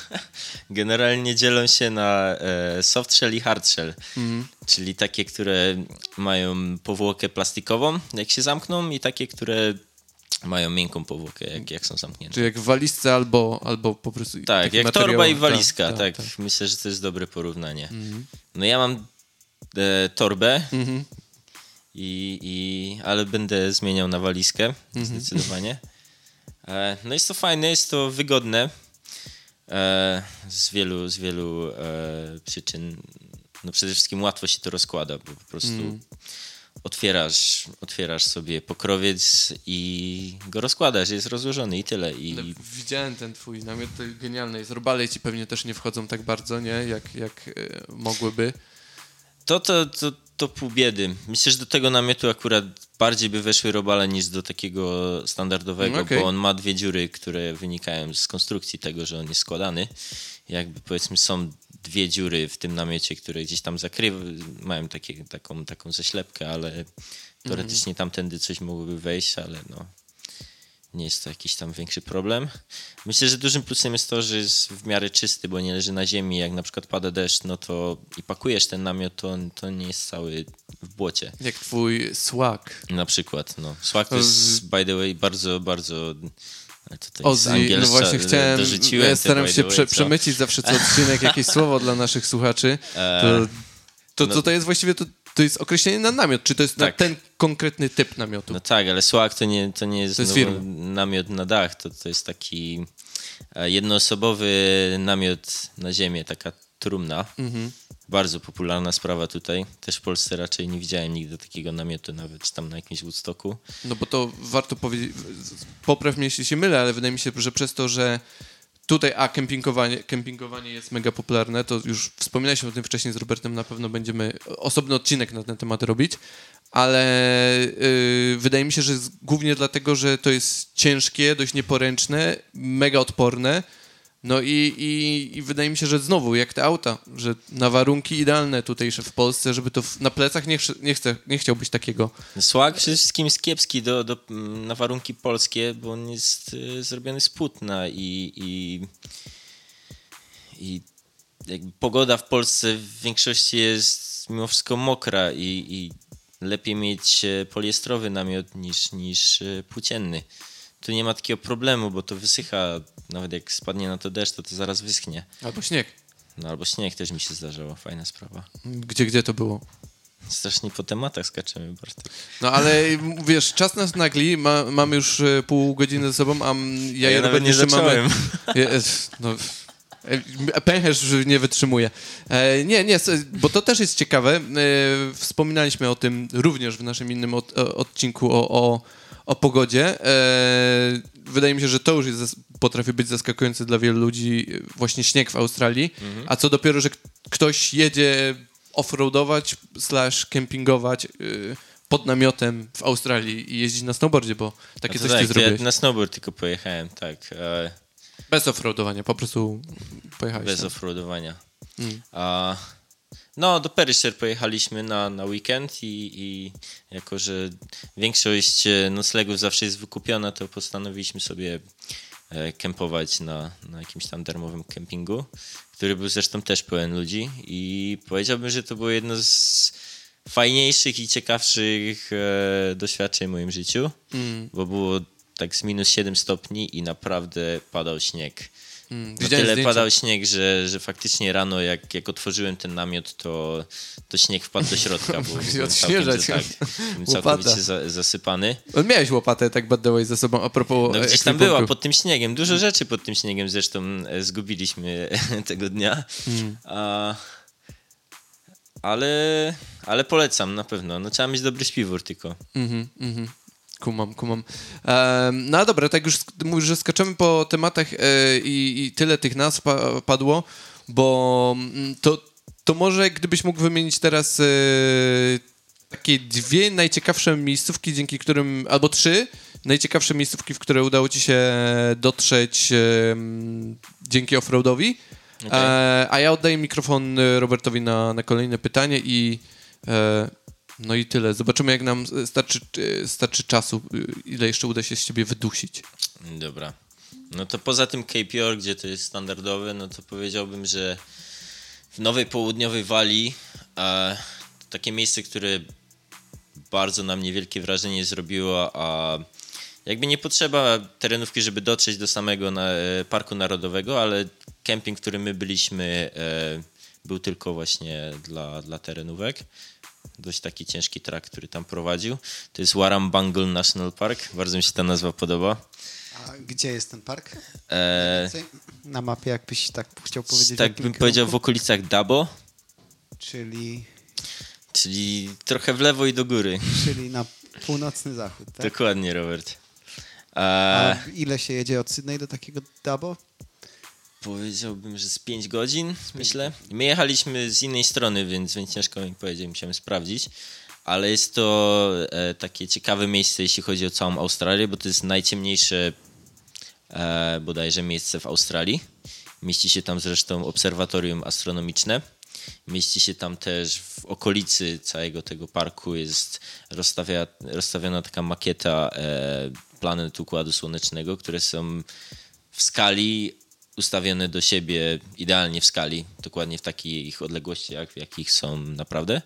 Speaker 2: *laughs* generalnie dzielą się na e, soft shell i hard shell.
Speaker 1: Mhm.
Speaker 2: Czyli takie, które mają powłokę plastikową, jak się zamkną, i takie, które mają miękką powłokę, jak, jak są zamknięte.
Speaker 1: Czy jak w walizce albo, albo po prostu...
Speaker 2: Tak, jak torba i walizka, tak,
Speaker 1: tak, tak.
Speaker 2: Myślę, że to jest dobre porównanie. No ja mam e, torbę,
Speaker 1: Mhm.
Speaker 2: i, i, ale będę zmieniał na walizkę,
Speaker 1: Mhm.
Speaker 2: zdecydowanie. E, no jest to fajne, jest to wygodne e, z wielu, z wielu e, przyczyn. No przede wszystkim łatwo się to rozkłada, bo po prostu. Otwierasz, otwierasz sobie pokrowiec i go rozkładasz, jest rozłożony i tyle. I
Speaker 1: Ale Widziałem ten twój namiot, to genialny jest. Robale ci pewnie też nie wchodzą tak bardzo, nie? Jak, jak e, mogłyby.
Speaker 2: to, to, to, to pół biedy. Myślę, że do tego namiotu akurat bardziej by weszły robale niż do takiego standardowego,
Speaker 1: Okej.
Speaker 2: bo on ma dwie dziury, które wynikają z konstrukcji tego, że on jest składany. Jakby powiedzmy są dwie dziury w tym namiocie, które gdzieś tam zakrywają, mają takie, taką, taką zaślepkę, ale teoretycznie tamtędy coś mogłoby wejść, ale no nie jest to jakiś tam większy problem. Myślę, że dużym plusem jest to, że jest w miarę czysty, bo nie leży na ziemi. Jak na przykład pada deszcz, no to i pakujesz ten namiot, to, to nie jest cały w błocie.
Speaker 1: Jak twój swag.
Speaker 2: Na przykład, no. Swag to jest, by the way, bardzo, bardzo...
Speaker 1: Ozzy, no właśnie chciałem,
Speaker 2: dorzuciłem
Speaker 1: ja staram się prze, przemycić zawsze co odcinek jakieś *laughs* słowo dla naszych słuchaczy. To, to,
Speaker 2: no-
Speaker 1: to, to jest właściwie, to, to jest określenie na namiot, czy to jest na
Speaker 2: Tak.
Speaker 1: ten konkretny typ namiotu?
Speaker 2: No tak, ale Swag to nie, to nie jest,
Speaker 1: To jest
Speaker 2: no, namiot na dach, to, to jest taki e, jednoosobowy namiot na ziemię, taka trumna.
Speaker 1: Mhm.
Speaker 2: Bardzo popularna sprawa tutaj. Też w Polsce raczej nie widziałem nigdy takiego namiotu, nawet tam na jakimś Woodstocku.
Speaker 1: No bo to warto powiedzieć, popraw mnie jeśli się mylę, ale wydaje mi się, że przez to, że tutaj a kempingowanie, kempingowanie jest mega popularne, to już wspominaliśmy o tym wcześniej z Robertem, na pewno będziemy osobny odcinek na ten temat robić, ale yy, wydaje mi się, że głównie dlatego, że to jest ciężkie, dość nieporęczne, mega odporne, no i, i, i wydaje mi się, że znowu, jak te auta, że na warunki idealne tutejsze w Polsce, żeby to w, na plecach nie, nie, chcę, nie chciałbyś takiego.
Speaker 2: Swag przede wszystkim jest kiepski do, do, na warunki polskie, bo on jest y, zrobiony z płótna i, i, i pogoda w Polsce w większości jest mimo wszystko mokra i, i lepiej mieć e, poliestrowy namiot niż, niż e, płócienny. Tu nie ma takiego problemu, bo to wysycha, nawet jak spadnie na to deszcz, to to zaraz wyschnie.
Speaker 1: Albo śnieg.
Speaker 2: No albo śnieg też mi się zdarzało, fajna sprawa.
Speaker 1: Gdzie, gdzie to było?
Speaker 2: Strasznie po tematach skaczemy, Bartek.
Speaker 1: No ale *laughs* wiesz, czas nas nagli, ma, mamy już e, pół godziny ze sobą, a ja,
Speaker 2: Ja nawet nie zacząłem. *laughs*
Speaker 1: mamy... No, e, pęcherz nie wytrzymuje. E, nie, nie, bo to też jest ciekawe. Wspominaliśmy o tym również w naszym innym odcinku o, o, o pogodzie. E, wydaje mi się, że to już jest, potrafi być zaskakujące dla wielu ludzi, właśnie śnieg w Australii.
Speaker 2: Mhm.
Speaker 1: A co dopiero, że ktoś jedzie offroadować slash kempingować y, pod namiotem w Australii i jeździć na snowboardzie, bo takie coś ty
Speaker 2: tak, ja
Speaker 1: zrobiłeś.
Speaker 2: na snowboard tylko pojechałem, tak. E,
Speaker 1: Bez offroadowania, po prostu pojechałeś.
Speaker 2: bez
Speaker 1: tam.
Speaker 2: offroadowania.
Speaker 1: Mm.
Speaker 2: A, no, do Perisher pojechaliśmy na, na weekend i, i jako, że większość e, noclegów zawsze jest wykupiona, to postanowiliśmy sobie e, kempować na, na jakimś tam darmowym kempingu, który był zresztą też pełen ludzi i powiedziałbym, że to było jedno z fajniejszych i ciekawszych e, doświadczeń w moim życiu,
Speaker 1: Mm,
Speaker 2: bo było tak z minus 7 stopni i naprawdę padał śnieg.
Speaker 1: Mm.
Speaker 2: Na tyle
Speaker 1: zdjęcia.
Speaker 2: padał śnieg, że, że faktycznie rano, jak, jak otworzyłem ten namiot, to, to śnieg wpadł do środka. Bo *laughs* całkiem, tak, byłem całkowicie za, zasypany.
Speaker 1: No, Miałeś łopatę, tak by the way, ze sobą, a propos
Speaker 2: No
Speaker 1: e,
Speaker 2: gdzieś tam była pod tym śniegiem. Dużo rzeczy pod tym śniegiem zresztą e, zgubiliśmy *laughs* tego dnia.
Speaker 1: Mm.
Speaker 2: A, ale, ale polecam na pewno. No trzeba mieć dobry śpiwór tylko.
Speaker 1: Mhm, mhm. Kumam, kumam. No dobra, tak już mówisz, że skaczemy po tematach e, i, i tyle tych nazw pa, padło, bo mm, to, to może gdybyś mógł wymienić teraz e, takie dwie najciekawsze miejscówki, dzięki którym, albo trzy najciekawsze miejscówki, w które udało ci się dotrzeć dzięki offroadowi.
Speaker 2: Okej.
Speaker 1: E, a ja oddaję mikrofon Robertowi na, na kolejne pytanie i no i tyle. Zobaczymy, jak nam starczy, e, starczy czasu, e, ile jeszcze uda się z ciebie wydusić.
Speaker 2: Dobra. No to poza tym York, gdzie to jest standardowe, no to powiedziałbym, że w Nowej Południowej Walii e, takie miejsce, które bardzo na mnie wielkie wrażenie zrobiło, a jakby nie potrzeba terenówki, żeby dotrzeć do samego na, e, Parku Narodowego, ale kemping, w którym my byliśmy, e, był tylko właśnie dla, dla terenówek. Dość taki ciężki trak, który tam prowadził. To jest Warrumbungle National Park. Bardzo mi się ta nazwa podoba.
Speaker 3: A gdzie jest ten park?
Speaker 2: E,
Speaker 3: Na mapie, jakbyś tak chciał powiedzieć.
Speaker 2: tak bym powiedział w
Speaker 3: kierunku?
Speaker 2: okolicach Dabo.
Speaker 3: Czyli
Speaker 2: czyli trochę w lewo i do góry.
Speaker 3: Czyli na północny zachód, tak?
Speaker 2: Dokładnie, Robert.
Speaker 3: A ile się jedzie od Sydney do takiego Dabo?
Speaker 2: Powiedziałbym, że z 5 godzin, myślę. My jechaliśmy z innej strony, więc, więc ciężko mi powiedzieć, musiałem sprawdzić. Ale jest to e, takie ciekawe miejsce, jeśli chodzi o całą Australię, bo to jest najciemniejsze e, bodajże miejsce w Australii. Mieści się tam zresztą obserwatorium astronomiczne. Mieści się tam też w okolicy całego tego parku jest rozstawia, rozstawiona taka makieta e, planet Układu Słonecznego, które są w skali ustawione do siebie idealnie w skali, dokładnie w takich odległościach, w jakich są naprawdę.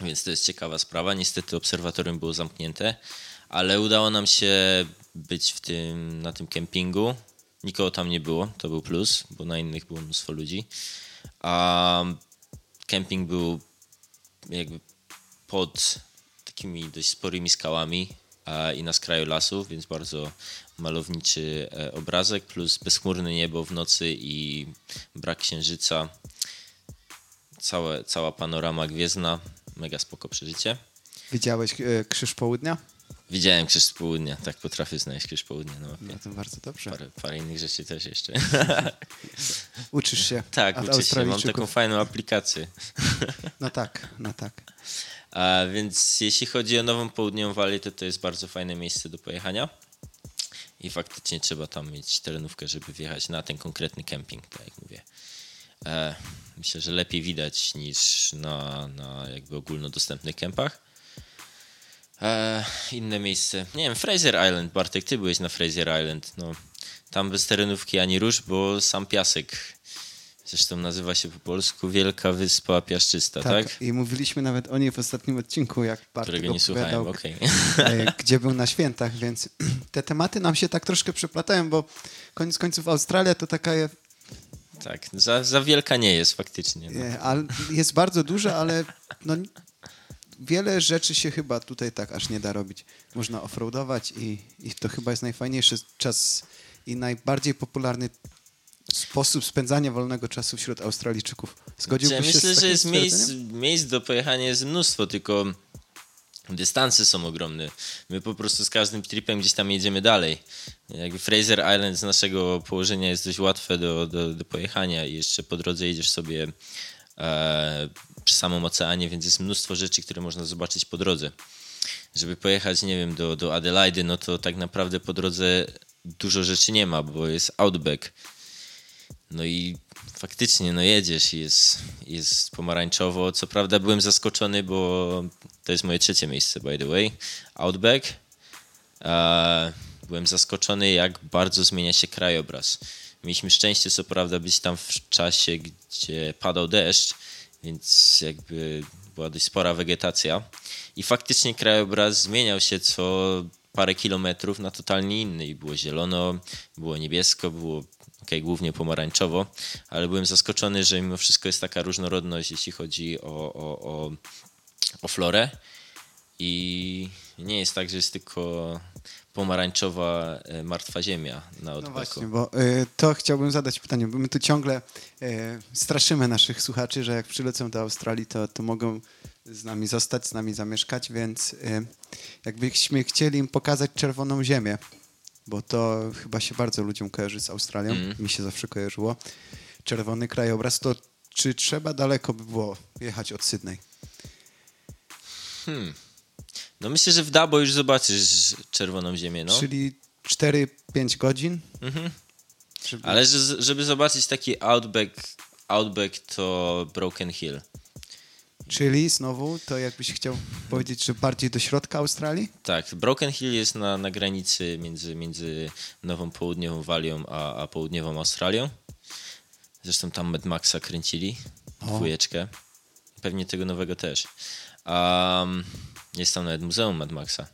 Speaker 2: Więc to jest ciekawa sprawa. Niestety obserwatorium było zamknięte, ale udało nam się być w tym, na tym kempingu. Nikogo tam nie było, to był plus, bo na innych było mnóstwo ludzi. A kemping był jakby pod takimi dość sporymi skałami i na skraju lasu, więc bardzo malowniczy e, obrazek, plus bezchmurne niebo w nocy i brak księżyca. Całe, cała panorama gwiezdna, mega spoko przeżycie.
Speaker 3: Widziałeś e, Krzyż Południa?
Speaker 2: Widziałem krzyż południa, tak potrafię znaleźć krzyż południa na mapie.
Speaker 3: No to bardzo dobrze.
Speaker 2: Parę, parę innych rzeczy też jeszcze. *laughs*
Speaker 3: Uczysz się *laughs*
Speaker 2: tak, uczę się, mam taką fajną aplikację. *laughs*
Speaker 3: No tak, no tak.
Speaker 2: A więc jeśli chodzi o Nową Południową Walię, to to jest bardzo fajne miejsce do pojechania. I faktycznie trzeba tam mieć terenówkę, żeby wjechać na ten konkretny kemping, tak jak mówię. E, myślę, że lepiej widać niż na, na jakby ogólnodostępnych kempach. E, inne miejsce. Nie wiem, Fraser Island. Bartek, ty byłeś na Fraser Island. No, tam bez terenówki ani róż, bo sam piasek. Zresztą nazywa się po polsku Wielka Wyspa Piaszczysta, tak?
Speaker 3: Tak, i mówiliśmy nawet o niej w ostatnim odcinku, jak Bartek
Speaker 2: Którego nie słuchałem, okej.
Speaker 3: e, gdzie był na świętach, więc *clears throat* te tematy nam się tak troszkę przeplatają, bo koniec końców Australia to taka
Speaker 2: Tak, za, za wielka nie jest faktycznie. No.
Speaker 3: e, al- jest bardzo duża, ale no, wiele rzeczy się chyba tutaj tak aż nie da robić. Można offroadować i, i to chyba jest najfajniejszy czas i najbardziej popularny sposób spędzania wolnego czasu wśród Australijczyków. Zgodziłbyś
Speaker 2: Ja
Speaker 3: się
Speaker 2: myślę,
Speaker 3: z
Speaker 2: że jest miejsc, miejsc do pojechania jest mnóstwo, tylko dystanse są ogromne. My po prostu z każdym tripem gdzieś tam jedziemy dalej. Jakby Fraser Island z naszego położenia jest dość łatwe do, do, do pojechania i jeszcze po drodze jedziesz sobie e, przy samym oceanie, więc jest mnóstwo rzeczy, które można zobaczyć po drodze. Żeby pojechać, nie wiem, do, do Adelaide, no to tak naprawdę po drodze dużo rzeczy nie ma, bo jest outback. No i faktycznie, no jedziesz i jest, jest pomarańczowo. Co prawda byłem zaskoczony, bo to jest moje trzecie miejsce, by the way. Outback. Byłem zaskoczony, jak bardzo zmienia się krajobraz. Mieliśmy szczęście, co prawda, być tam w czasie, gdzie padał deszcz, więc jakby była dość spora wegetacja. I faktycznie krajobraz zmieniał się co parę kilometrów na totalnie inny. I było zielono, było niebiesko, było okay, głównie pomarańczowo, ale byłem zaskoczony, że mimo wszystko jest taka różnorodność, jeśli chodzi o, o, o, o florę. I nie jest tak, że jest tylko pomarańczowa e, martwa ziemia na
Speaker 3: No
Speaker 2: odbeku.
Speaker 3: właśnie, bo y, to chciałbym zadać pytanie, bo my tu ciągle y, straszymy naszych słuchaczy, że jak przylecą do Australii, to, to mogą z nami zostać, z nami zamieszkać, więc y, jakbyśmy chcieli im pokazać czerwoną ziemię, bo to chyba się bardzo ludziom kojarzy z Australią,
Speaker 2: Mhm.
Speaker 3: mi się zawsze kojarzyło, czerwony krajobraz, to czy trzeba daleko by było jechać od Sydney?
Speaker 2: No myślę, że w Dabo już zobaczysz czerwoną ziemię, no.
Speaker 3: Czyli 4-5 godzin?
Speaker 2: Mhm.
Speaker 3: Żeby-
Speaker 2: Ale że, żeby zobaczyć taki outback, outback to Broken Hill.
Speaker 3: Czyli znowu, to jakbyś chciał powiedzieć, że bardziej do środka Australii?
Speaker 2: Tak, Broken Hill jest na, na granicy między, między Nową Południową Walią a, a Południową Australią. Zresztą tam Mad Maxa kręcili,
Speaker 3: O.
Speaker 2: dwójeczkę. Pewnie tego nowego też. Um, jest tam nawet Muzeum Mad Maxa.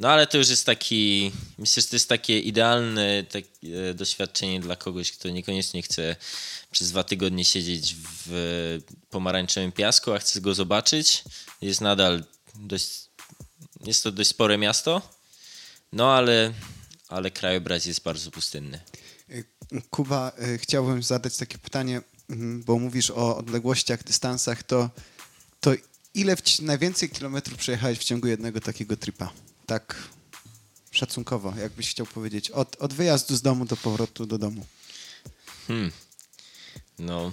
Speaker 2: No ale to już jest taki, myślę, że to jest takie idealne tak, e, doświadczenie dla kogoś, kto niekoniecznie chce przez dwa tygodnie siedzieć w pomarańczowym piasku, a chce go zobaczyć. Jest nadal dość, jest to dość spore miasto, no ale, ale krajobraz jest bardzo pustynny.
Speaker 3: Y, Kuba, y, chciałbym zadać takie pytanie, mhm, bo mówisz o odległościach, dystansach, to, to ile w, najwięcej kilometrów przejechałeś w ciągu jednego takiego tripa? Tak szacunkowo, jakbyś chciał powiedzieć. Od, od wyjazdu z domu do powrotu do domu.
Speaker 2: Hmm. No,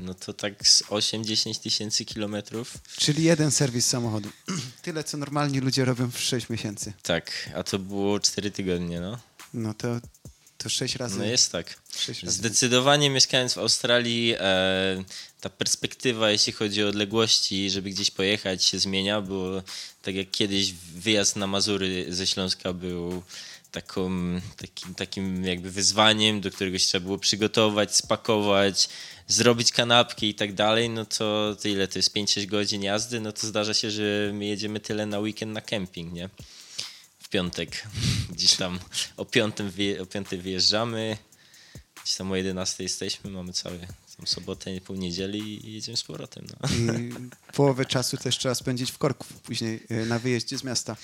Speaker 2: no to tak z 8-10 tysięcy kilometrów.
Speaker 3: Czyli jeden serwis samochodu. *clears throat* Tyle, co normalni ludzie robią w 6 miesięcy.
Speaker 2: Tak, a to było 4 tygodnie, no.
Speaker 3: No to, to 6 razy.
Speaker 2: No jest tak.
Speaker 3: Sześć razy.
Speaker 2: Zdecydowanie mieszkając w Australii, e, ta perspektywa, jeśli chodzi o odległości, żeby gdzieś pojechać, się zmienia, bo tak jak kiedyś wyjazd na Mazury ze Śląska był taką, takim, takim jakby wyzwaniem, do którego się trzeba było przygotować, spakować, zrobić kanapki i tak dalej, no to, to ile to jest 5-6 godzin jazdy, no to zdarza się, że my jedziemy tyle na weekend na kemping, nie? W piątek. *laughs* Gdzieś tam o piątym, o piątej wyjeżdżamy, gdzieś tam o 11 jesteśmy, mamy całą tą sobotę, pół niedzieli i jedziemy z powrotem. No.
Speaker 3: I połowę czasu też trzeba spędzić w korku później y, na wyjeździe z miasta.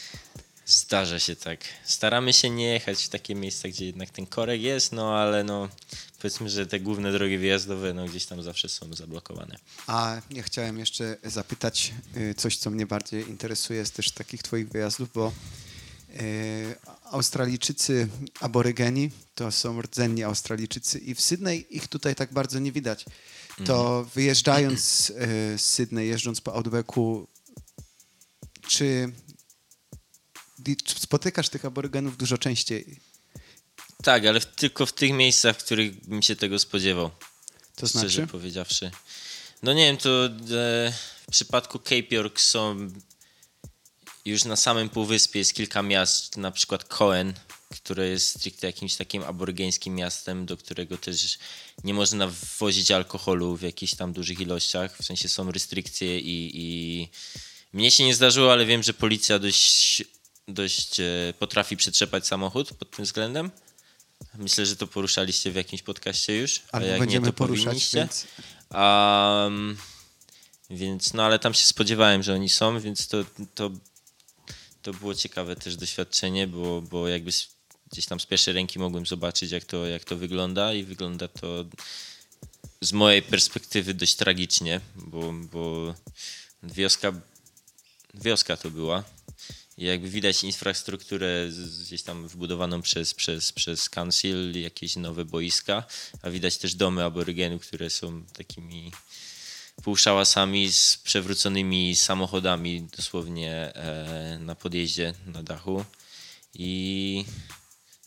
Speaker 2: Zdarza się tak. Staramy się nie jechać w takie miejsca, gdzie jednak ten korek jest, no ale no powiedzmy, że te główne drogi wyjazdowe no gdzieś tam zawsze są zablokowane.
Speaker 3: A ja chciałem jeszcze zapytać y, coś, co mnie bardziej interesuje z też takich twoich wyjazdów, bo Australijczycy aborygeni to są rdzenni Australijczycy i w Sydney ich tutaj tak bardzo nie widać. To wyjeżdżając y, z Sydney, jeżdżąc po Outbacku, czy, spotykasz tych aborygenów dużo częściej?
Speaker 2: Tak, ale tylko w tych miejscach, w których bym się tego spodziewał.
Speaker 3: To
Speaker 2: szczerze
Speaker 3: znaczy?
Speaker 2: powiedziawszy. No nie wiem, to e, w przypadku Cape York są już na samym półwyspie jest kilka miast, na przykład Coen, które jest stricte jakimś takim aborygeńskim miastem, do którego też nie można wwozić alkoholu w jakichś tam dużych ilościach, w sensie są restrykcje i, i mnie się nie zdarzyło, ale wiem, że policja dość, dość e, potrafi przetrzepać samochód pod tym względem. Myślę, że to poruszaliście w jakimś podcaście już. a
Speaker 3: Albo
Speaker 2: jak
Speaker 3: będziemy
Speaker 2: nie, to
Speaker 3: poruszać,
Speaker 2: powinniście.
Speaker 3: więc
Speaker 2: Um, więc no ale tam się spodziewałem, że oni są, więc to, to, to było ciekawe też doświadczenie, bo, bo jakby gdzieś tam z pierwszej ręki mogłem zobaczyć, jak to, jak to wygląda i wygląda to z mojej perspektywy dość tragicznie, bo, bo wioska, wioska to była. I jakby widać infrastrukturę gdzieś tam wbudowaną przez, przez, przez council, jakieś nowe boiska, a widać też domy aborygenów, które są takimi półszałasami z przewróconymi samochodami dosłownie e, na podjeździe, na dachu. I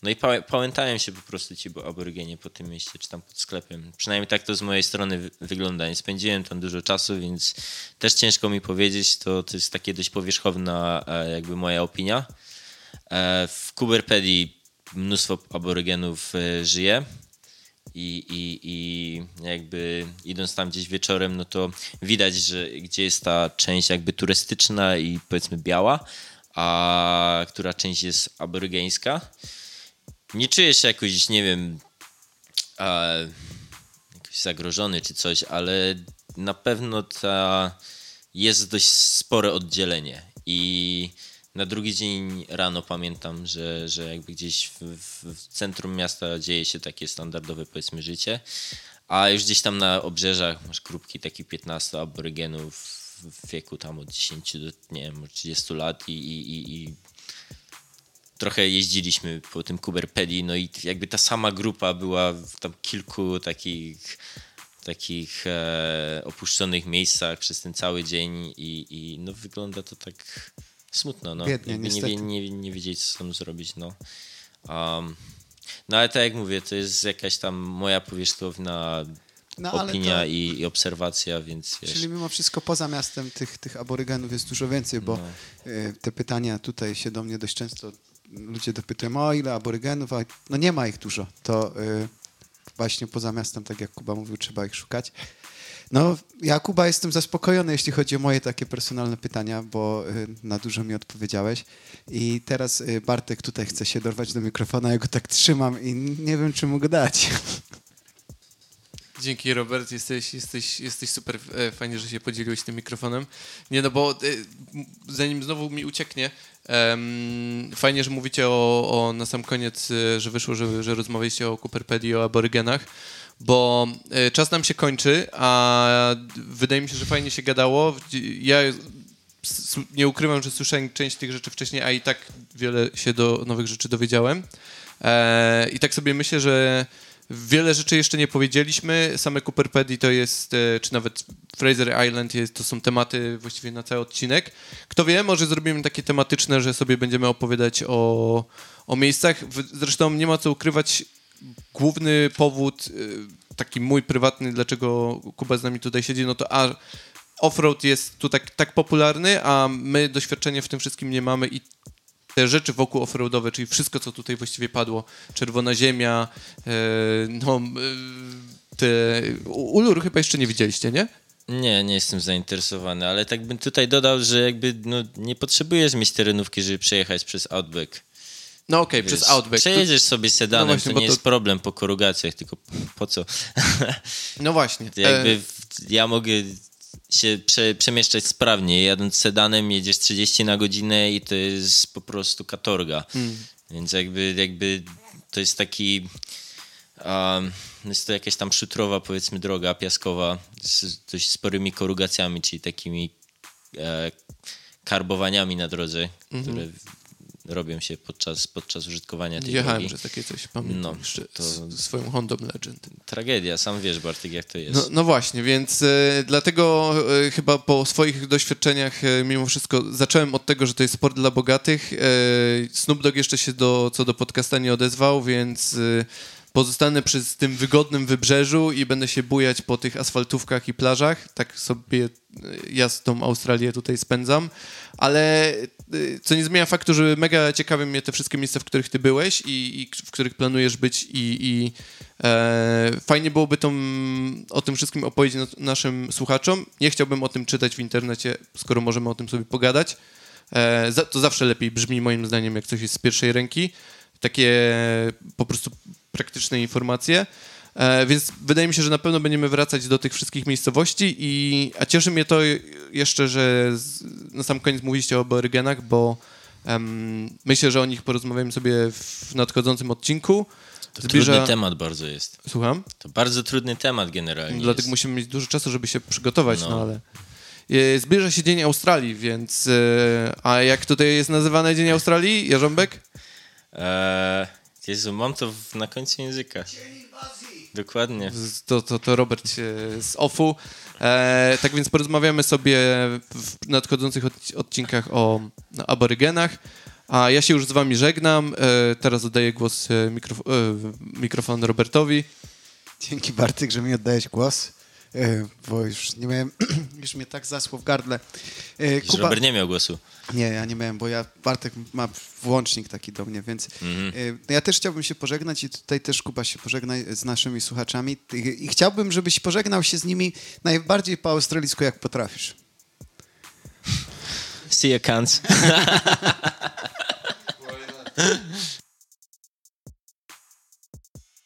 Speaker 2: no i pałę- pałętają się po prostu ci bo- aborygenie po tym mieście, czy tam pod sklepem. Przynajmniej tak to z mojej strony wy- wygląda. Nie spędziłem tam dużo czasu, więc też ciężko mi powiedzieć. To, to jest takie dość powierzchowna e, jakby moja opinia. E, W Kuberpedii mnóstwo aborygenów żyje i, i, i jakby idąc tam gdzieś wieczorem, no to widać, że gdzie jest ta część jakby turystyczna i powiedzmy biała, a która część jest aborygeńska. Nie czuję się jakoś, nie wiem, e, jakoś zagrożony czy coś, ale na pewno ta jest dość spore oddzielenie i na drugi dzień rano pamiętam, że, że jakby gdzieś w, w, centrum miasta dzieje się takie standardowe powiedzmy życie, a już gdzieś tam na obrzeżach masz grupki takich 15 aborygenów w wieku tam od 10 do nie wiem, od 30 lat i, i, i, i trochę jeździliśmy po tym Kuberpedii, no i jakby ta sama grupa była w tam kilku takich takich e, opuszczonych miejscach przez ten cały dzień i, i no wygląda to tak smutno, no.
Speaker 3: Biednie,
Speaker 2: nie, wie- nie, nie wiedzieć, co tam zrobić, no. Um, no ale tak jak mówię, to jest jakaś tam moja powierzchowna
Speaker 3: No,
Speaker 2: opinia
Speaker 3: to-
Speaker 2: i, i obserwacja, więc wiesz,
Speaker 3: Czyli mimo wszystko poza miastem tych, tych aborygenów jest dużo więcej, bo
Speaker 2: No.
Speaker 3: y, te pytania tutaj się do mnie dość często ludzie dopytują, o ile aborygenów, a no nie ma ich dużo. To y, właśnie poza miastem, tak jak Kuba mówił, trzeba ich szukać. No, ja Kuba jestem zaspokojony, jeśli chodzi o moje takie personalne pytania, bo y, na dużo mi odpowiedziałeś. I teraz y, Bartek tutaj chce się dorwać do mikrofona, ja go tak trzymam i nie wiem, czy mu go dać.
Speaker 1: Dzięki Robert, jesteś, jesteś, jesteś super e, fajnie, że się podzieliłeś tym mikrofonem. Nie no, bo e, zanim znowu mi ucieknie, Em, fajnie, że mówicie o, o na sam koniec, e, że wyszło, że, że rozmawialiście o Cooperpedii, o aborygenach, bo e, czas nam się kończy, a wydaje mi się, że fajnie się gadało. Ja nie ukrywam, że słyszałem część tych rzeczy wcześniej, a i tak wiele się do nowych rzeczy dowiedziałem. E, I tak sobie myślę, że wiele rzeczy jeszcze nie powiedzieliśmy. Same Cooperpedii to jest, e, czy nawet Fraser Island, jest, to są tematy właściwie na cały odcinek. Kto wie, może zrobimy takie tematyczne, że sobie będziemy opowiadać o, o miejscach. Zresztą nie ma co ukrywać, główny powód, y, taki mój prywatny, dlaczego Kuba z nami tutaj siedzi, no to a offroad jest tu tak, tak popularny, a my doświadczenia w tym wszystkim nie mamy i te rzeczy wokół offroadowe, czyli wszystko, co tutaj właściwie padło, Czerwona Ziemia, e, no, e, te... Ulur chyba jeszcze nie widzieliście, nie?
Speaker 2: Nie, nie jestem zainteresowany, ale tak bym tutaj dodał, że jakby no, nie potrzebujesz mieć terenówki, żeby przejechać przez Outback.
Speaker 1: No okej,
Speaker 2: Wiesz,
Speaker 1: przez Outback.
Speaker 2: Przejedziesz sobie sedanem,
Speaker 1: No właśnie,
Speaker 2: to nie
Speaker 1: to-
Speaker 2: jest problem po korugacjach, tylko po co? *laughs*
Speaker 1: No właśnie.
Speaker 2: Jakby
Speaker 1: E,
Speaker 2: ja mogę się prze, przemieszczać sprawnie. Jadąc sedanem jedziesz 30 na godzinę i to jest po prostu katorga.
Speaker 1: Mm.
Speaker 2: Więc jakby, jakby to jest taki... Um, jest to jakaś tam szutrowa, powiedzmy, droga piaskowa z dość sporymi korugacjami, czyli takimi e, karbowaniami na drodze,
Speaker 1: Mhm.
Speaker 2: które robią się podczas, podczas użytkowania tej
Speaker 1: Jechałem
Speaker 2: drogi.
Speaker 1: przez takie coś, pamiętam
Speaker 2: No,
Speaker 1: jeszcze
Speaker 2: to-
Speaker 1: swoją Hondą Legend.
Speaker 2: Tragedia, sam wiesz Bartek jak to jest.
Speaker 1: No, no właśnie, więc e, dlatego e, chyba po swoich doświadczeniach e, mimo wszystko zacząłem od tego, że to jest sport dla bogatych. E, Snoop Dogg jeszcze się do, co do podcasta nie odezwał, więc e, pozostanę przy tym wygodnym wybrzeżu i będę się bujać po tych asfaltówkach i plażach. Tak sobie e, ja z tą Australię tutaj spędzam, ale co nie zmienia faktu, że mega ciekawe mnie te wszystkie miejsca, w których ty byłeś i, i w których planujesz być i, i e, fajnie byłoby tą, o tym wszystkim opowiedzieć na- naszym słuchaczom. Nie chciałbym o tym czytać w internecie, skoro możemy o tym sobie pogadać. E, to zawsze lepiej brzmi moim zdaniem, jak coś jest z pierwszej ręki. Takie po prostu praktyczne informacje. E, więc wydaje mi się, że na pewno będziemy wracać do tych wszystkich miejscowości, i, a cieszy mnie to jeszcze, że z, na sam koniec mówiliście o aborygenach, bo em, myślę, że o nich porozmawiamy sobie w nadchodzącym odcinku.
Speaker 2: To
Speaker 1: Zbliża-
Speaker 2: trudny temat bardzo jest.
Speaker 1: Słucham?
Speaker 2: To bardzo trudny temat generalnie
Speaker 1: Dlatego
Speaker 2: jest.
Speaker 1: musimy mieć dużo czasu, żeby się przygotować, no,
Speaker 2: No.
Speaker 1: ale... E, Zbliża się Dzień Australii, więc... E, a jak tutaj jest nazywany Dzień Australii, Jarząbek?
Speaker 2: Eee, Jezu, mam to w, na końcu języka. Dokładnie.
Speaker 1: To, to, to Robert z OFU. E, tak więc porozmawiamy sobie w nadchodzących od, odcinkach o no, aborygenach. A ja się już z wami żegnam. E, teraz oddaję głos e, mikrof e, mikrofon Robertowi.
Speaker 3: Dzięki Bartek, że mi oddałeś głos, bo już nie miałem, *clears throat* już mnie tak zasło w gardle. E,
Speaker 2: Widzisz, Robert nie miał głosu.
Speaker 3: Nie, ja nie miałem, bo ja, Bartek ma włącznik taki do mnie, więc
Speaker 2: Mhm.
Speaker 3: y, ja też chciałbym się pożegnać i tutaj też Kuba się pożegnaj z naszymi słuchaczami I, i chciałbym, żebyś pożegnał się z nimi najbardziej po australijsku, jak potrafisz.
Speaker 2: See you, cunts. *laughs*